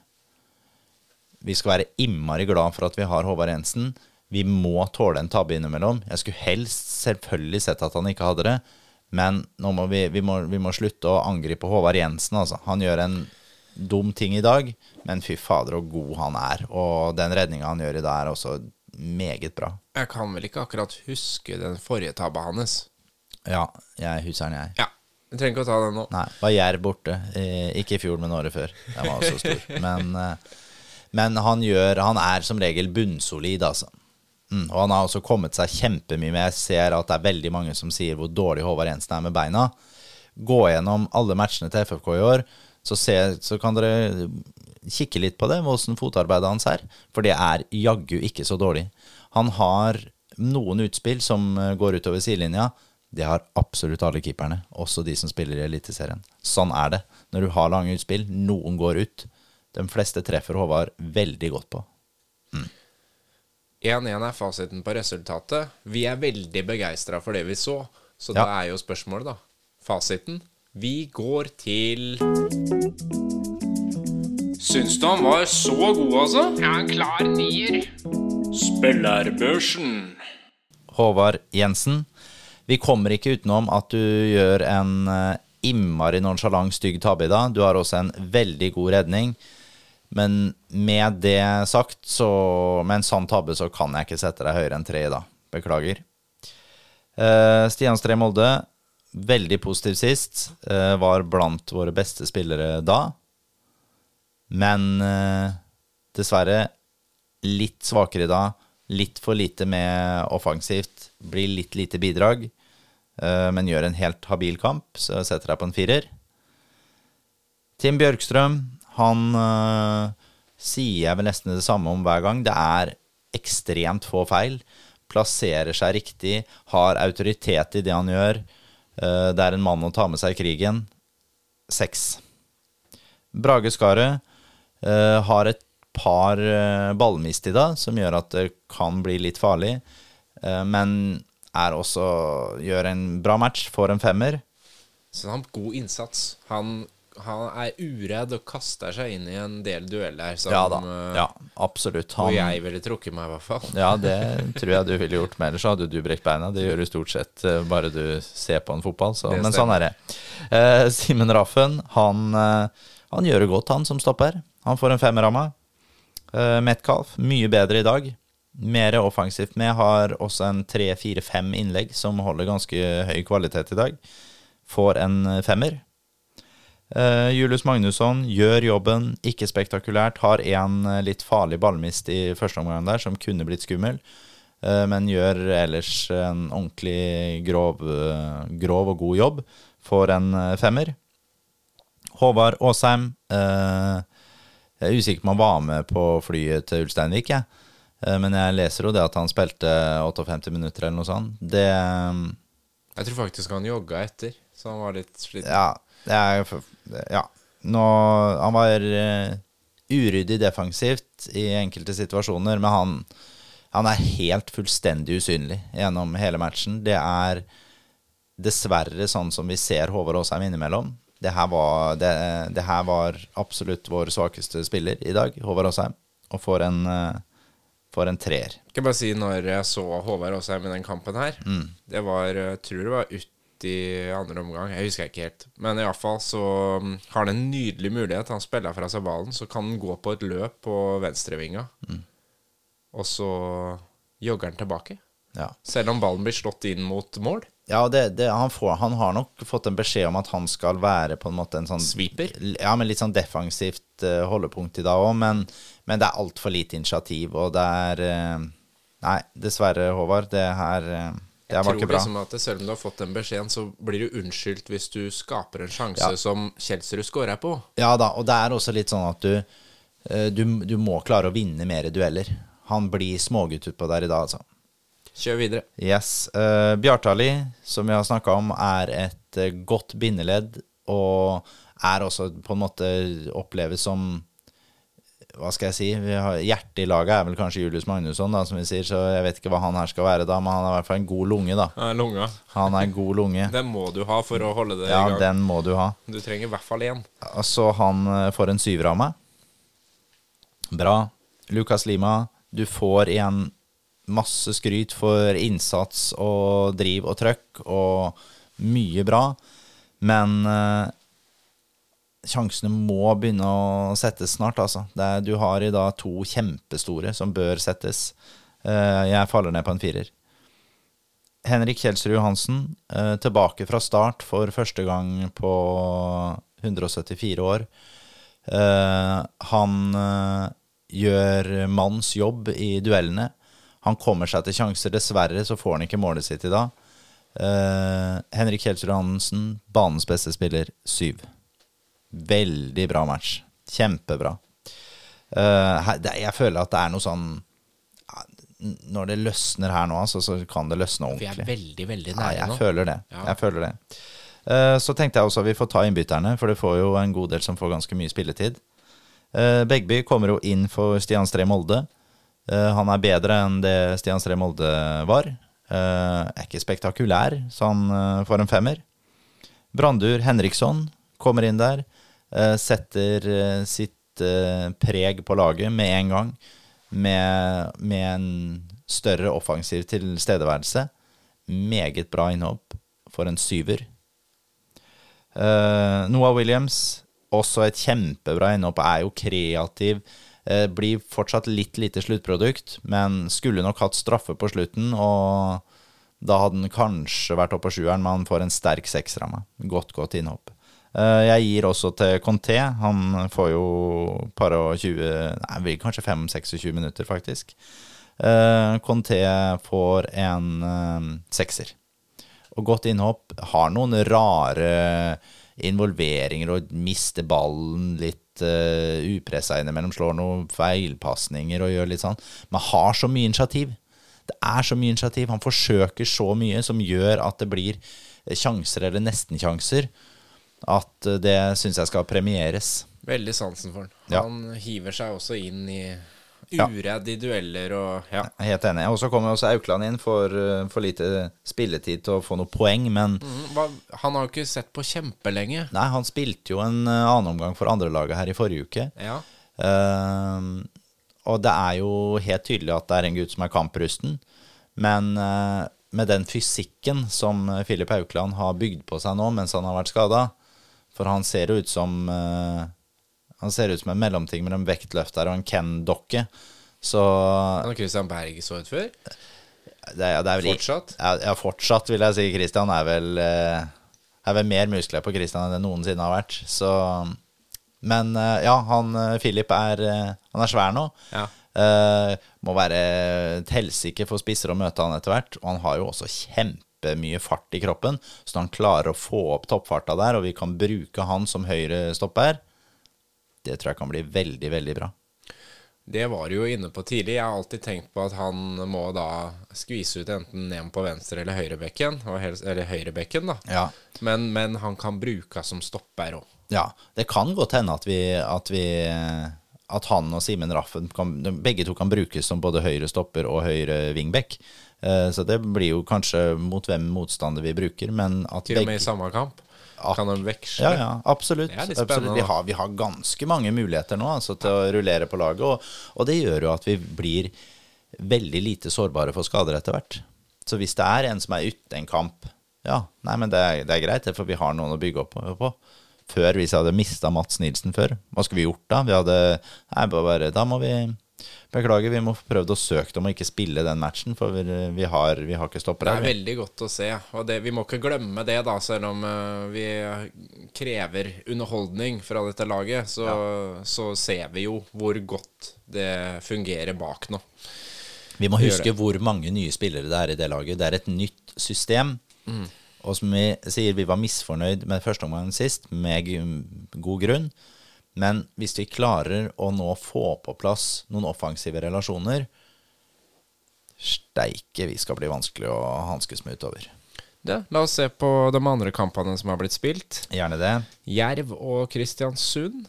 Vi skal være innmari glad for at vi har Håvard Jensen. Vi må tåle en tabbe innimellom. Jeg skulle helst selvfølgelig sett at han ikke hadde det. Men må vi, vi, må, vi må slutte å angripe Håvard Jensen. Altså. Han gjør en dum ting i dag, men fy fader så god han er. Og den redninga han gjør i dag, er også meget bra. Jeg kan vel ikke akkurat huske den forrige tabba hans. Ja, jeg husker den, jeg. Ja, vi trenger ikke å ta den nå. Nei, var Jerv borte. Eh, ikke i fjor, men året før. Den var også stor. Men, eh, men han gjør Han er som regel bunnsolid, altså. Mm, og han har også kommet seg kjempemye med. Jeg ser at det er veldig mange som sier hvor dårlig Håvard Jensen er med beina. Gå gjennom alle matchene til FFK i år, så, se, så kan dere kikke litt på det, hvordan fotarbeidet hans er. For det er jaggu ikke så dårlig. Han har noen utspill som eh, går utover sidelinja. Det har absolutt alle keeperne, også de som spiller i Eliteserien. Sånn er det. Når du har lange utspill, noen går ut. De fleste treffer Håvard veldig godt på. 1-1 er fasiten på resultatet. Vi er veldig begeistra for det vi så, så Ja. da er jo spørsmålet, da. Fasiten. Vi går til Syns du han var så god, altså? Ja, en klar nier. Spillerbørsen. Håvard Jensen, vi kommer ikke utenom at du gjør en eh, innmari nonsjalant, stygg tabbe i dag. Du har også en veldig god redning. Men med det sagt, så med en sann tabbe så kan jeg ikke sette deg høyere enn tre i dag. Beklager. Uh, Stian Stree Molde, veldig positiv sist. Uh, var blant våre beste spillere da. Men uh, dessverre litt svakere da. Litt for lite med offensivt. Blir litt lite bidrag. men gjør en helt habil kamp, så setter deg på en firer. Tim Bjørkstrøm, han øh, sier jeg vel nesten det samme om hver gang. Det er ekstremt få feil. Plasserer seg riktig, har autoritet i det han gjør. Øh, det er en mann å ta med seg i krigen. Seks. Brage Skaret øh, har et par ballmist i dag, som gjør at det kan bli litt farlig. men er også gjør en bra match, får en femmer. Så han har god innsats. Han, han er uredd og kaster seg inn i en del dueller som Ja da. eh, Ja, absolutt. Og jeg ville trukket meg, i hvert fall. Ja, det tror jeg du ville gjort. Men ellers hadde du brekt beina. Det gjør du stort sett eh, bare du ser på en fotball. Så, men sånn er det. Eh, Simen Raffen, han, eh, han gjør det godt, han som stopper. Han får en femmer av meg. Eh, Metcalf, mye bedre i dag. Mer offensivt med. Har også en tre-fire-fem innlegg som holder ganske høy kvalitet i dag. Får en femmer. Eh, Julius Magnusson gjør jobben, ikke spektakulært. Har en eh, litt farlig ballmist i første omgang der, som kunne blitt skummel. Uh, men gjør ellers en ordentlig grov, uh, grov og god jobb. Får en femmer. Håvard Aasheim. jeg er usikker på om han var med på flyet til Ulsteinvik, jeg. Men jeg leser jo det at han spilte 58 minutter eller noe sånt. Det Jeg tror faktisk han jogga etter, så han var litt sliten. Ja. Det er, ja. Nå, han var uh, uryddig defensivt i enkelte situasjoner, men han, han er helt fullstendig usynlig gjennom hele matchen. Det er dessverre sånn som vi ser Håvard Aasheim innimellom. Det her, var, det, det her var absolutt vår svakeste spiller i dag, Håvard Aasheim, og får en, eh, får en treer. Skal bare si når jeg så Håvard Aasheim i den kampen her Mm. Det var, jeg tror det var ut i andre omgang. Jeg husker ikke helt. Men iallfall så mm, har han en nydelig mulighet. Han spiller fra seg ballen, så kan han gå på et løp på venstrevinga. Mm. Og så jogger han tilbake. Ja. Selv om ballen blir slått inn mot mål. Ja, det, det, han, får, han har nok fått en beskjed om at han skal være på en måte en sånn Sweeper. Ja, men litt sånn defensivt uh, holdepunkt i dag òg, men, men det er altfor lite initiativ, og det er uh, Nei, dessverre, Håvard. Det her eh, Det Jeg var tror liksom at Selv om du har fått den beskjeden, så blir du unnskyldt hvis du skaper en sjanse Ja. som Kjelsrud scorer på. Ja da, og det er også litt sånn at du, eh, du Du må klare å vinne mer dueller. Han blir smågutt utpå der i dag, altså. Kjør videre. Yes. Uh, Bjartali, som vi har snakka om, er et eh, godt bindeledd, og er også på en måte oppleves som Hva skal jeg si? Vi har, hjertet i laget er vel kanskje Julius Magnusson, da, som vi sier, så jeg vet ikke hva han her skal være da, men han er i hvert fall en god lunge, da. Ja, lunga. Han er en god lunge. Den må du ha for å holde det Ja, i gang. Ja, den må du ha. Du trenger i hvert fall én. Så han eh, får en syver av meg. Bra. Lukas Lima, du får igjen masse skryt for innsats og driv og trøkk og mye bra, men eh, sjansene må begynne å settes snart, altså. Er, du har i dag to kjempestore som bør settes. Eh, jeg faller ned på en firer. Henrik Kjelsrud Johansen, eh, tilbake fra start for første gang på 174 år. Eh, han gjør manns jobb i duellene. Han kommer seg til sjanser. Dessverre så får han ikke målet sitt i dag. Henrik Kjelsrud Johansen, banens beste spiller, syv. Veldig bra match. Kjempebra. Eh, jeg føler at det er noe sånn Når det løsner her nå, altså, så kan det løsne Vi er ordentlig. veldig, veldig Ja, nære jeg nå. føler det. Jeg føler det. Eh, Så tenkte jeg også at vi får ta innbytterne, for det får jo en god del som får ganske mye spilletid. Eh, Begby kommer jo inn for Stian Stree Molde. Eh, Han er bedre enn det Stian Stree Molde var. Eh, Er ikke spektakulær, så han eh, får en femmer. Brandur Henriksson kommer inn der. Eh, Setter eh, sitt eh, preg på laget med en gang. Med, med en større offensiv tilstedeværelse. Meget bra innhopp for en syver. Noah Williams, også et kjempebra innhopp, er jo kreativ. blir fortsatt litt lite sluttprodukt, men skulle nok hatt straffe på slutten. Og Da hadde han kanskje vært oppe på sjueren, men han får en sterk meg. Godt, godt innhopp. Eh, Jeg gir også til Conté. Han får jo par og 20 Nei, kanskje 5-26 minutter, faktisk. Eh, Conté får en eh, sekser. Og godt innhopp. Har noen rare involveringer og mister ballen litt uh, upressa innimellom. Slår noen feilpasninger og gjør litt sånn. Men har så mye initiativ. Det er så mye initiativ. Han forsøker så mye som gjør at det blir sjanser eller nesten-sjanser. At eh, det syns jeg skal premieres. Veldig sansen for han. Ja. Han hiver seg også inn i uredd i dueller og ja. Helt enig. Og så kommer også Aukland inn for eh, for lite spilletid til å få noe poeng, men Mm, han har jo ikke sett på kjempelenge. nei, han spilte jo en eh, annen omgang for andrelaget her i forrige uke. Ja. Uh, og det er jo helt tydelig at det er en gutt som er kamprusten. Men uh, med den fysikken som Filip Aukland har bygd på seg nå mens han har vært skada For han ser ut som uh, Han ser ut som en mellomting mellom vektløfter og en Ken-dokke. Så Han Christian Berg så ut før. det, ja, det vel Fortsatt? Ja, ja, fortsatt vil jeg si. Christian er vel uh, Er vel mer muskler på Christian enn det noensinne har vært. Så Men uh, ja, han Philip er Han er svær nå. Ja. Må være et helsike for spisser å møte han etter hvert. Og han har jo også kjempemye fart i kroppen, så han klarer å få opp toppfarta der, og vi kan bruke han som høyre stopper, det tror jeg kan bli veldig, veldig bra. Det var du jo inne på tidlig. Jeg har alltid tenkt på at han må da skvise ut enten ned på venstre eller høyrebekken. Eller høyrebekken, da. Ja. Men, men han kan bruke som stopper òg. Ja, det kan godt hende at vi, at vi at han og Simen Raffen kan, begge to kan brukes som både høyre stopper og høyre wingback. Eh, Så det blir jo kanskje mot hvem motstander vi bruker, men at Til og med i samme kamp. Kan de veksle? Ja, ja, absolutt. Absolutt. Vi, har, vi har ganske mange muligheter nå altså, til å rullere på laget, og, og det gjør jo at vi blir veldig lite sårbare for skader etter hvert. Så hvis det er en som er ute en kamp, ja, nei, men det er, det er greit, for vi har noen å bygge opp på. Før, hvis jeg hadde mista Mats Nilsen før, hva skulle vi gjort da? Vi hadde, nei, bare, da må vi Beklager, vi må prøve prøvd å søke om å ikke spille den matchen, for vi, vi, har, vi har ikke Det er veldig godt å se. Og det, vi må ikke glemme det, da, selv om eh, vi krever underholdning fra dette laget, så, så ser vi jo hvor godt det fungerer bak nå. Vi må huske hvor mange nye spillere det er i det laget. Det er et nytt system. Og som vi sier, vi var misfornøyd med første omgang sist, med god grunn. Men hvis vi klarer å nå få på plass noen offensive relasjoner Steike, vi skal bli vanskelig å hanskes med utover. Det, la oss se på de andre kampene som har blitt spilt. Gjerne det. Jerv og Kristiansund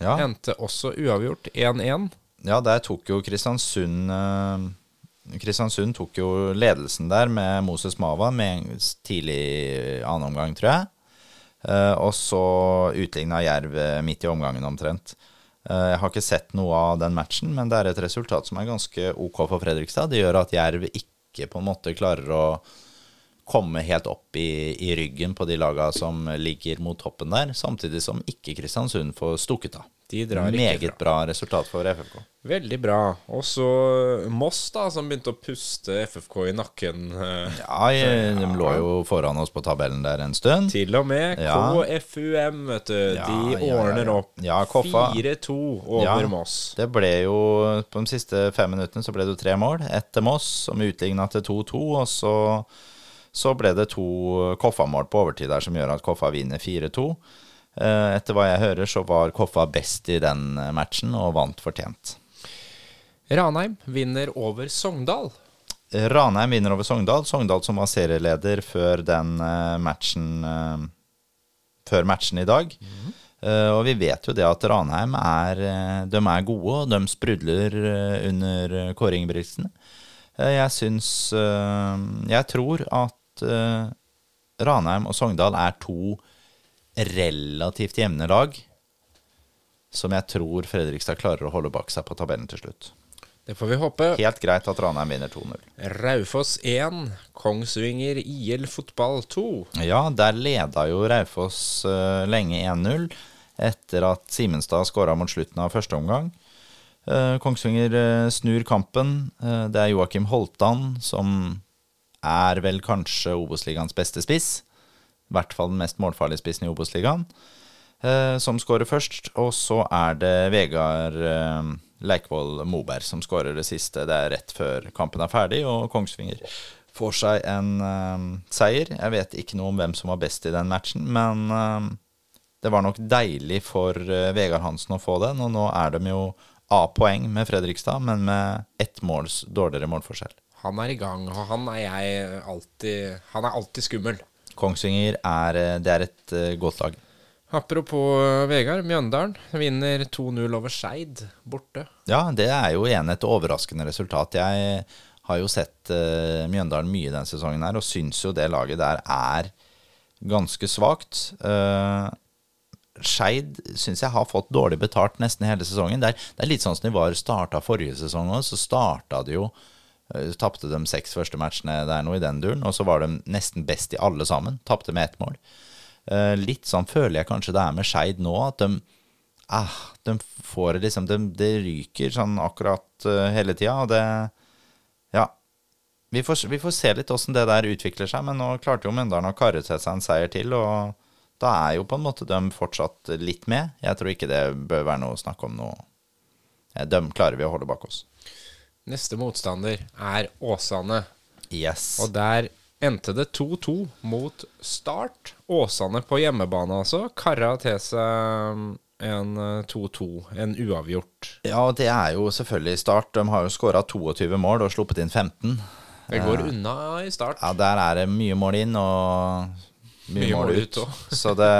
Ja, endte også uavgjort 1-1. ja der tok jo Kristiansund eh, Kristiansund tok jo ledelsen der med Moses Mava med tidlig annen omgang, tror jeg. Eh, og så utligna Jerv eh, midt i omgangen omtrent. Eh, jeg har ikke sett noe av den matchen, men det er et resultat som er ganske ok for Fredrikstad. Det gjør at Jerv ikke på en måte klarer å komme helt opp i, i ryggen på de laga som ligger mot toppen der, samtidig som ikke Kristiansund får stukket av. De drar ikke Meget bra resultat for FFK. Veldig bra. Og så Moss, da, som begynte å puste FFK i nakken. eh, Ja, de lå jo foran oss på tabellen der en stund. Til og med Ja. KFUM, vet du. Ja, de ordner ja. opp. Ja, 4-2 over. Moss. Det ble jo På de siste fem minuttene så ble det jo tre mål. Ett til Moss, som utligna til 2-2. Og så, så ble det to Koffa-mål på overtid der som gjør at Koffa vinner 4-2. Eh, Etter hva jeg hører, så var Koffa best i den matchen og vant fortjent. Ranheim vinner over Sogndal. Ranheim vinner over Sogndal. Sogndal som var serieleder før den eh, matchen eh, Før matchen i dag. Eh, og vi vet jo det at Ranheim er eh, De er gode, og de sprudler eh, under eh, Kåre Ingebrigtsen. Eh, jeg syns eh, Jeg tror at eh, Ranheim og Sogndal er to relativt jevne lag. Som jeg tror Fredrikstad klarer å holde bak seg på tabellen til slutt. Det får vi håpe. Helt greit at Ranheim vinner 2-0. Raufoss 1, Kongsvinger IL fotball 2. Ja, der leda jo Raufoss uh, lenge 1-0 etter at Simenstad skåra mot slutten av første omgang. Uh, Kongsvinger uh, snur kampen. Det er Joakim Holtan som er vel kanskje Obos-ligaens beste spiss. I hvert fall den mest målfarlige spissen i Obos-ligaen. Eh, som skårer først. Og så er det Vegard eh, Leikvoll Moberg som skårer det siste. Det er rett før kampen er ferdig, og Kongsvinger får seg en eh, seier. Jeg vet ikke noe om hvem som var best i den matchen, men eh, det var nok deilig for eh, Vegard Hansen å få den. Og nå er de jo A-poeng med Fredrikstad, men med ett måls dårligere målforskjell. Han er i gang, og han er jeg alltid Han er alltid skummel. Kongsvinger er, eh, det er et eh, godt lag. Apropos eh, Vegard, Mjøndalen vinner 2-0 over Skeid borte. Ja, det er jo igjen et overraskende resultat. Jeg har jo sett uh, Mjøndalen mye denne sesongen her, og syns jo det laget der er ganske svakt. Uh, Skeid syns jeg har fått dårlig betalt nesten hele sesongen. Det er, det er litt sånn som de var starta forrige sesong òg. Så starta de jo Tapte de seks første matchene der nå i den duren, og så var de nesten best i alle sammen. Tapte med ett mål. Uh, litt sånn føler jeg kanskje det er med Skeid nå, at de ah, de får liksom de, Det ryker sånn akkurat uh, hele tida, og det Ja. Vi får, vi får se litt åssen det der utvikler seg, men nå klarte jo Mjøndalen å karre til seg en seier til, og da er jo på en måte de fortsatt litt med. Jeg tror ikke det bør være noe å snakke om nå. De klarer vi å holde bak oss. Neste motstander er Åsane. Yes. Og der endte det 2-2 mot Start. Åsane på hjemmebane, altså. Kara til seg en 2-2, en uavgjort. Ja, det er jo selvfølgelig Start. De har jo skåra 22 mål og sluppet inn 15. Det går unna i Start. Ja, der er det mye mål inn og mye, Mye mål mål ut. ut så det,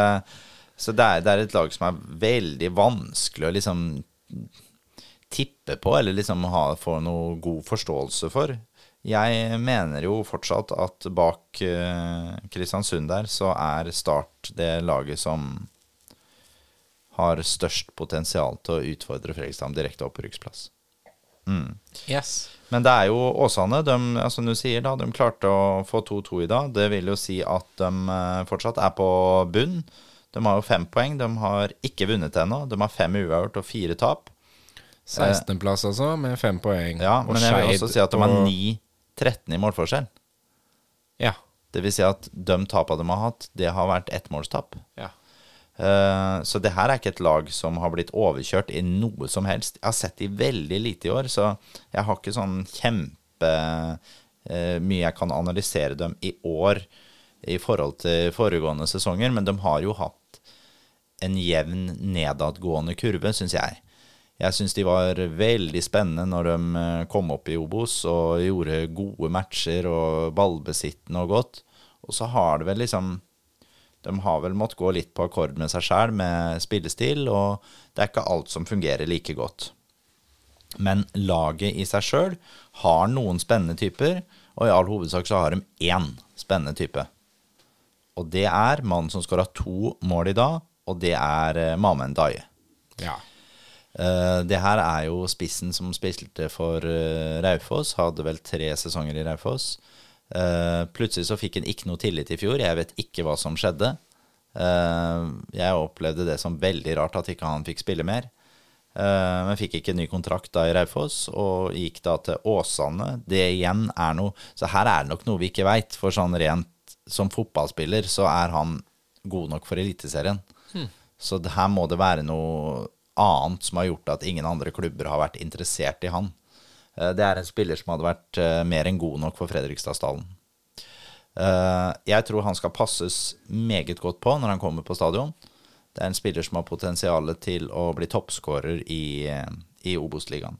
så det, er, det er et lag som er veldig vanskelig å liksom tippe på, eller liksom ha, få noe god forståelse for. Jeg mener jo fortsatt at bak eh, Kristiansund der, så er Start det laget som har størst potensial til å utfordre Fredrikstad direkte opprykksplass. Yes. Men det er jo Åsane. De, altså, du sier, da, de klarte å få 2-2 i dag. Det vil jo si at de eh, fortsatt er på bunn. De har jo fem poeng. De har ikke vunnet ennå. De har fem uavgjort og fire tap. 16.-plass, altså, med fem poeng. Ja, Men jeg vil også si at de har 9-13 i målforskjell. Ja. Det vil si at de tapene de har hatt, det har vært ettmålstap. ja. Uh, Så det her er ikke et lag som har blitt overkjørt i noe som helst. Jeg har sett de veldig lite i år, så jeg har ikke sånn kjempe uh, mye jeg kan analysere dem i år i forhold til foregående sesonger, men de har jo hatt en jevn nedadgående kurve, syns jeg. Jeg syns de var veldig spennende når de eh, kom opp i Obos og gjorde gode matcher og ballbesittende og godt. Og så har det vel liksom de har vel måttet gå litt på akkord med seg sjæl med spillestil, og det er ikke alt som fungerer like godt. Men laget i seg sjøl har noen spennende typer, og i all hovedsak så har de én spennende type. Og det er mannen som skåra to mål i dag, og det er eh, Mamen Daye. ja. Eh, det her er jo spissen som spilte for eh, Raufoss, hadde vel tre sesonger i Raufoss. Eh, plutselig så fikk han ikke noe tillit i fjor, jeg vet ikke hva som skjedde. Jeg opplevde det som veldig rart at ikke han fikk spille mer. Men fikk ikke ny kontrakt da i Raufoss, og gikk da til Åsane. Det igjen er noe Så her er det nok noe vi ikke veit, for sånn rent som fotballspiller så er han god nok for Eliteserien. Så det her må det være noe annet som har gjort at ingen andre klubber har vært interessert i han. Eh, Det er en spiller som hadde vært eh, mer enn god nok for Fredrikstadsdalen. Eh, Jeg tror han skal passes meget godt på når han kommer på stadion. Det er en spiller som har potensial til å bli toppskårer i, i Obos-ligaen.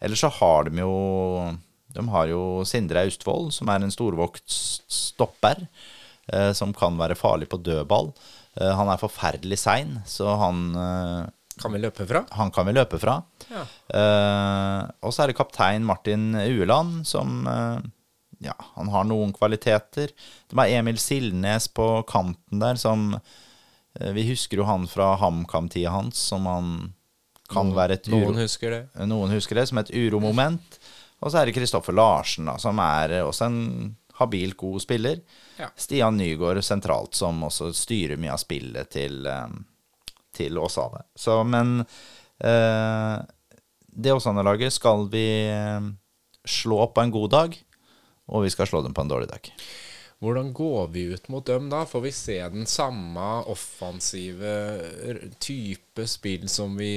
Ellers så har de jo De har jo Sindre Austvold, som er en storvokst stopper, som kan være farlig på dødball. Han er forferdelig sein, så han Kan vi løpe fra? han kan vi løpe fra. Ja. Eh, og så er det kaptein Martin Ueland, som eh, Ja, han har noen kvaliteter. Det var Emil Sildnes på kanten der, som eh, Vi husker jo han fra HamKam-tida hans, som han kan være et uro... Noen husker det. Noen husker det som et uromoment. Og så er det Kristoffer Larsen, da, som er eh, også en habilt god spiller. Ja. Stian Nygaard sentralt, som også styrer mye av spillet til, eh, til Åsane. Så, men eh, det Åsane-laget skal vi eh, slå på en god dag. og vi skal slå dem på en dårlig dag. Hvordan går vi ut mot dem da? Får vi se den samme offensive type spill som vi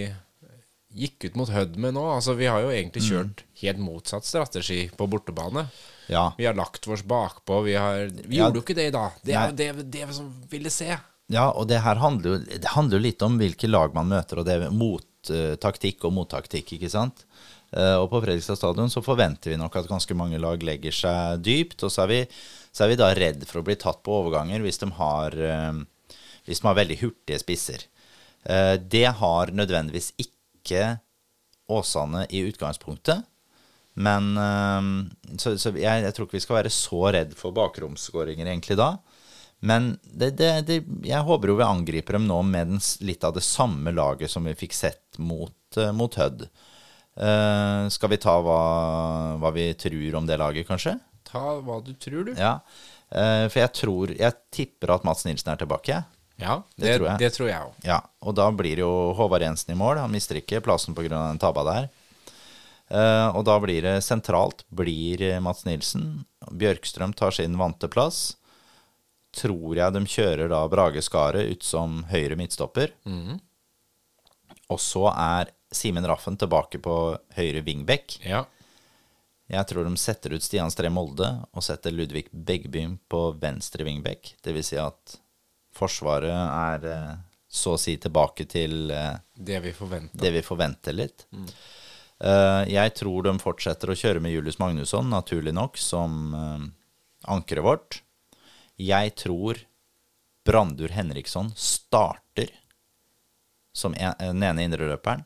gikk ut mot Hødd med nå? Altså, vi har jo egentlig kjørt helt motsatt strategi på bortebane. Ja, Vi har lagt oss bakpå. Vi, har, vi Ja. gjorde jo ikke det i dag. Det er jo det, det som ville se. Ja og det her handler jo, det handler jo litt om hvilke lag man møter, og det er mottaktikk og mottaktikk, ikke sant? Eh, Og på Fredrikstad stadion så forventer vi nok at ganske mange lag legger seg dypt, og så er vi, så er vi da redd for å bli tatt på overganger hvis de har, eh, hvis de har veldig hurtige spisser. Eh, Det har nødvendigvis ikke Åsane i utgangspunktet. Men eh, Så, så jeg, jeg tror ikke vi skal være så redd for bakromsskåringer egentlig da. Men det, det, det, jeg håper jo vi angriper dem nå med den, litt av det samme laget som vi fikk sett mot, eh, mot Hødd. Uh, skal vi ta hva, hva vi tror om det laget, kanskje? Ta hva du tror, du. Ja. uh, for jeg tror Jeg tipper at Mats Nilsen er tilbake. Ja, Det det, tror jeg. det tror jeg òg. Ja, og da blir jo Håvard Jensen i mål. Han mister ikke plassen pga. den tabba der. Uh, og da blir det sentralt blir Mats Nilsen. Bjørkstrøm tar sin vante plass. Tror jeg de kjører da Brage Skaret ut som høyre midtstopper. Og så er Simen Raffen tilbake på høyre wingback. Ja. Jeg tror de setter ut Stian Stree Molde og setter Ludvig Beggbym på venstre wingback. Det vil si at Forsvaret er eh, så å si tilbake til eh, Det vi forventer, det vi forventer litt. Mm. jeg tror de fortsetter å kjøre med Julius Magnusson, naturlig nok, som eh, ankeret vårt. Jeg tror Brandur Henriksson starter som en, den ene indreløperen.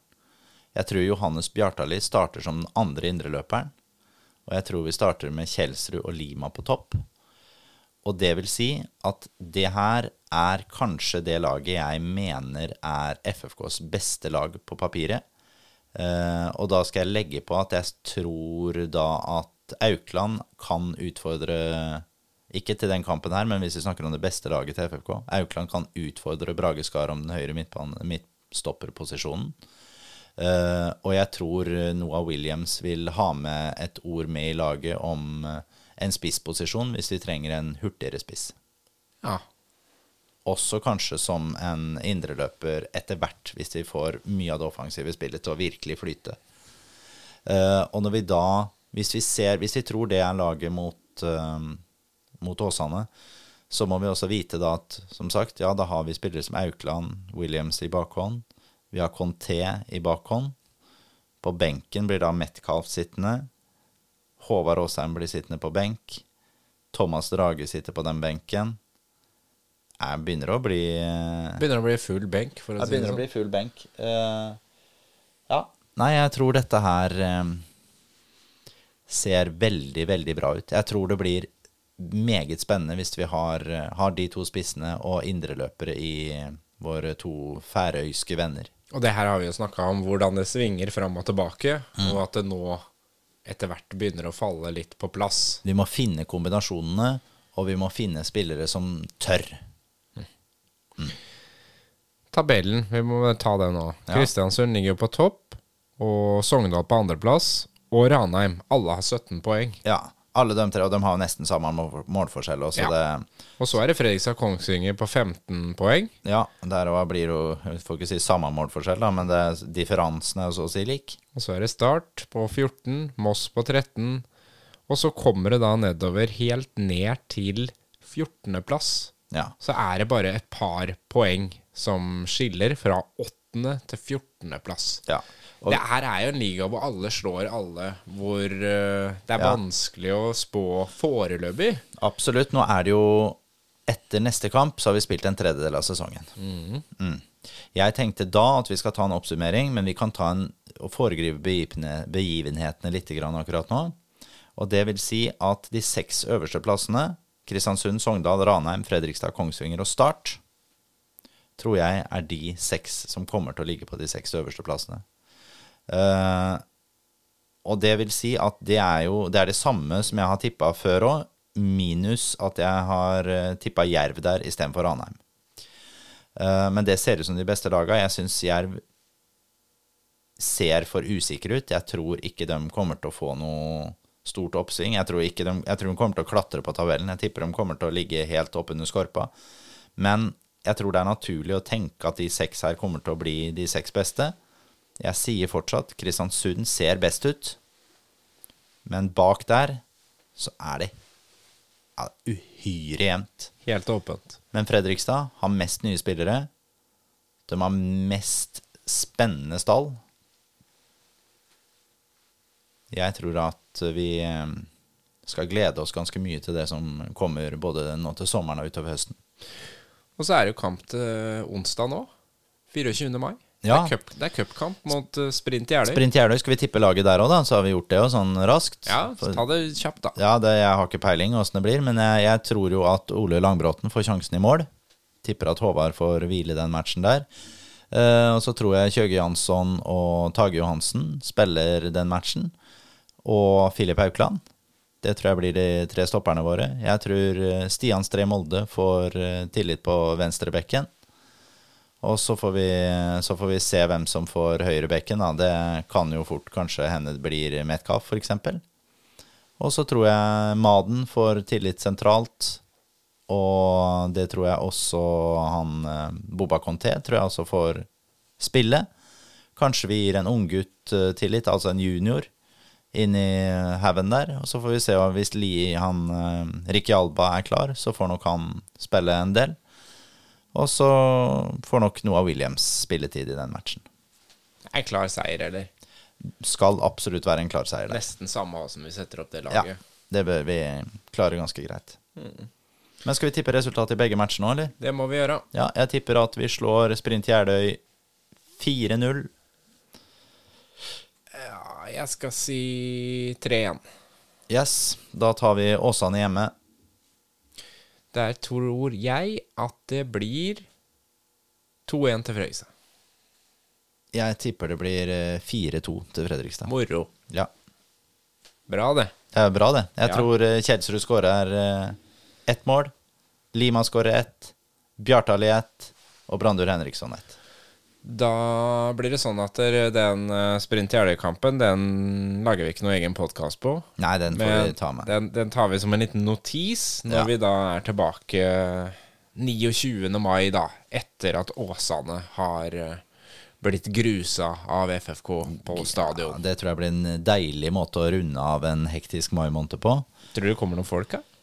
Jeg tror Johannes Bjartali starter som den andre indreløperen. Og jeg tror vi starter med Kjelsrud og Lima på topp. Og det vil si at det her er kanskje det laget jeg mener er FFKs beste lag på papiret. Eh, og da skal jeg legge på at jeg tror da at Aukland kan utfordre Ikke til den kampen her, men hvis vi snakker om det beste laget til FFK. Aukland kan utfordre Brage Skar om den høyre midtstopperposisjonen. Uh, og jeg tror Noah Williams vil ha med et ord med i laget om eh, en spissposisjon hvis vi trenger en hurtigere spiss. Ja. Også kanskje som en indreløper etter hvert, hvis vi får mye av det offensive spillet til å virkelig flyte. Uh, og når vi da, hvis vi ser, hvis vi tror det er laget mot, eh, mot Åsane, så må vi også vite da at, som sagt, ja, da har vi spillere som Aukland, Williams i bakhånd. Vi har Conté i bakhånd. På benken blir da Metcalf sittende. Håvard Aasheim blir sittende på benk. Thomas Drage sitter på den benken. Jeg begynner å bli Begynner å bli full benk, for å si det begynner å sånn. bli full benk. Uh, ja. Nei, jeg tror dette her um, ser veldig, veldig bra ut. Jeg tror det blir meget spennende hvis vi har, eh, har de to spissene og indreløpere i våre to færøyske venner. Og det her har vi jo snakka om, hvordan det svinger fram og tilbake, og at det nå etter hvert begynner å falle litt på plass. Vi må finne kombinasjonene, og vi må finne spillere som tør. Tabellen, vi må ta det nå. Ja. Kristiansund ligger på topp, og Sogndal på andreplass. Og Ranheim. Alle har 17 poeng. Ja, alle de tre, og de har jo nesten samme målforskjell også, ja. Ja. Og så er det Fredrikstad Kongsvinger på 15 poeng. Ja, der òg blir jo Jeg får ikke si samme målforskjell, da, men det, differansen er jo så å si lik. Og så er det Start på 14, Moss på 13. Og så kommer det da nedover helt ned til 14.-plass. Ja. Så er det bare et par poeng som skiller fra 8. til 14.-plass. ja. Og, Det her er jo en liga hvor alle slår alle, hvor uh, det er Ja. vanskelig å spå foreløpig. absolutt. Nå er det jo Etter neste kamp så har vi spilt en tredjedel av sesongen. Mm. Jeg tenkte da at vi skal ta en oppsummering, men vi kan ta en og foregripe begivenhetene litt grann akkurat nå. Og det vil si at de seks øverste plassene, Kristiansund, Sogndal, Ranheim, Fredrikstad, Kongsvinger og Start, tror jeg er de seks som kommer til å ligge på de seks øverste plassene. Eh, og det vil si at det er jo det er det samme som jeg har tippa før òg, minus at jeg har uh, tippa Jerv der istedenfor Ranheim. Eh, men det ser ut som de beste laga. Jeg syns Jerv ser for usikre ut. Jeg tror ikke de kommer til å få noe stort oppsving. Jeg tror, de, jeg tror de kommer til å klatre på tabellen. Jeg tipper de kommer til å ligge helt oppunder skorpa. Men jeg tror det er naturlig å tenke at de seks her kommer til å bli de seks beste. Jeg sier fortsatt Kristiansund ser best ut, men bak der så er det ja, uhyre jevnt. Helt åpent. Men Fredrikstad har mest nye spillere. De har mest spennende stall. Jeg tror at vi eh, skal glede oss ganske mye til det som kommer både nå til sommeren og utover høsten. Og så er det jo kamp til onsdag nå. 24. mai. Ja. Det er cup- cupkamp mot eh, Sprint Jeløy. Sprint Jeløy, skal vi tippe laget der òg, da? Så har vi gjort det jo sånn raskt. Ja, ta det kjapt, da. Ja, det, jeg har ikke peiling åssen det blir, men jeg, jeg tror jo at Ole Langbråten får sjansen i mål. Tipper at Håvard får hvile den matchen der. Uh, og så tror jeg Kjøge Jansson og Tage Johansen spiller den matchen. Og Filip Haukland. Det tror jeg blir de tre stopperne våre. Jeg tror eh, Stian Stree Molde får tillit på venstrebekken. Og så får, vi, så får vi se hvem som får høyrebekken. Det kan jo fort kanskje hende det blir Metcalf, f.eks. Og så tror jeg Maden får tillit sentralt. Og det tror jeg også han eh, Boba Conté tror jeg også får spille. Kanskje vi gir en unggutt eh, tillit, altså en junior, inn i haugen der. Og så får vi se hvis Li, han eh, Ricky Alba er klar, så får nok han spille en del. Og så får nok Noah Williams spilletid i den matchen. En klar seier, eller? Skal absolutt være en klar seier der. Nesten samme som vi setter opp det laget. Ja, det bør vi klare ganske greit. Men skal vi tippe resultatet i begge matchene nå, eller? Det må vi gjøre. Ja, jeg tipper at vi slår Sprint Jeløy 4-0. Ja, jeg skal si 3-1. Yes, da tar vi Åsane hjemme. Der tror jeg at det blir 2-1 til Frøysa. Jeg tipper det blir eh, 4-2 til Fredrikstad. Moro. Ja, Bra, det. det er bra, det. Jeg Ja. tror Kjelsrud skårer eh, ett mål. Lima skårer ett. Bjartali ett. Og Brandur Henriksson ett. Da blir det sånn at den eh, Sprint i kampen den lager vi ikke noe egen podkast på. Nei, den får Men vi ta med. Den, den tar vi som en liten notis når Ja. vi da er tilbake 29. mai, da. Etter at Åsane har eh, blitt grusa av FFK på Ja, stadion. det tror jeg blir en deilig måte å runde av en hektisk mai-måned på. Tror du det kommer noen folk, da? Eh,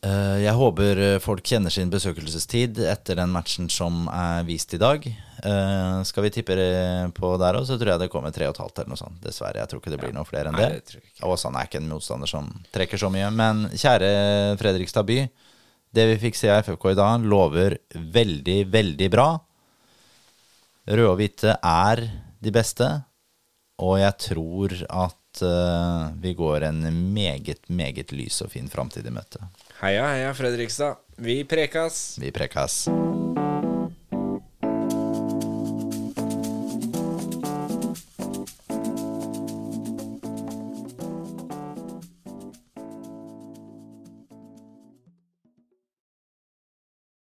Jeg håper eh, folk kjenner sin besøkelsestid etter den matchen som er vist i dag. Eh, Skal vi tippe det på der òg, så tror jeg det kommer tre og et halvt eller noe sånt. Dessverre. Jeg tror ikke det blir noe flere enn Nei, det. det tror. Åsane er ikke en motstander som trekker så mye. Men kjære Fredrikstad by. Det vi fikk se av FFK i dag, lover veldig, veldig bra. Røde og hvite er de beste. Og jeg tror at eh, vi går en meget, meget lys og fin framtid i møte. Heia, heia, Fredrikstad. Vi prekas. Vi prekas.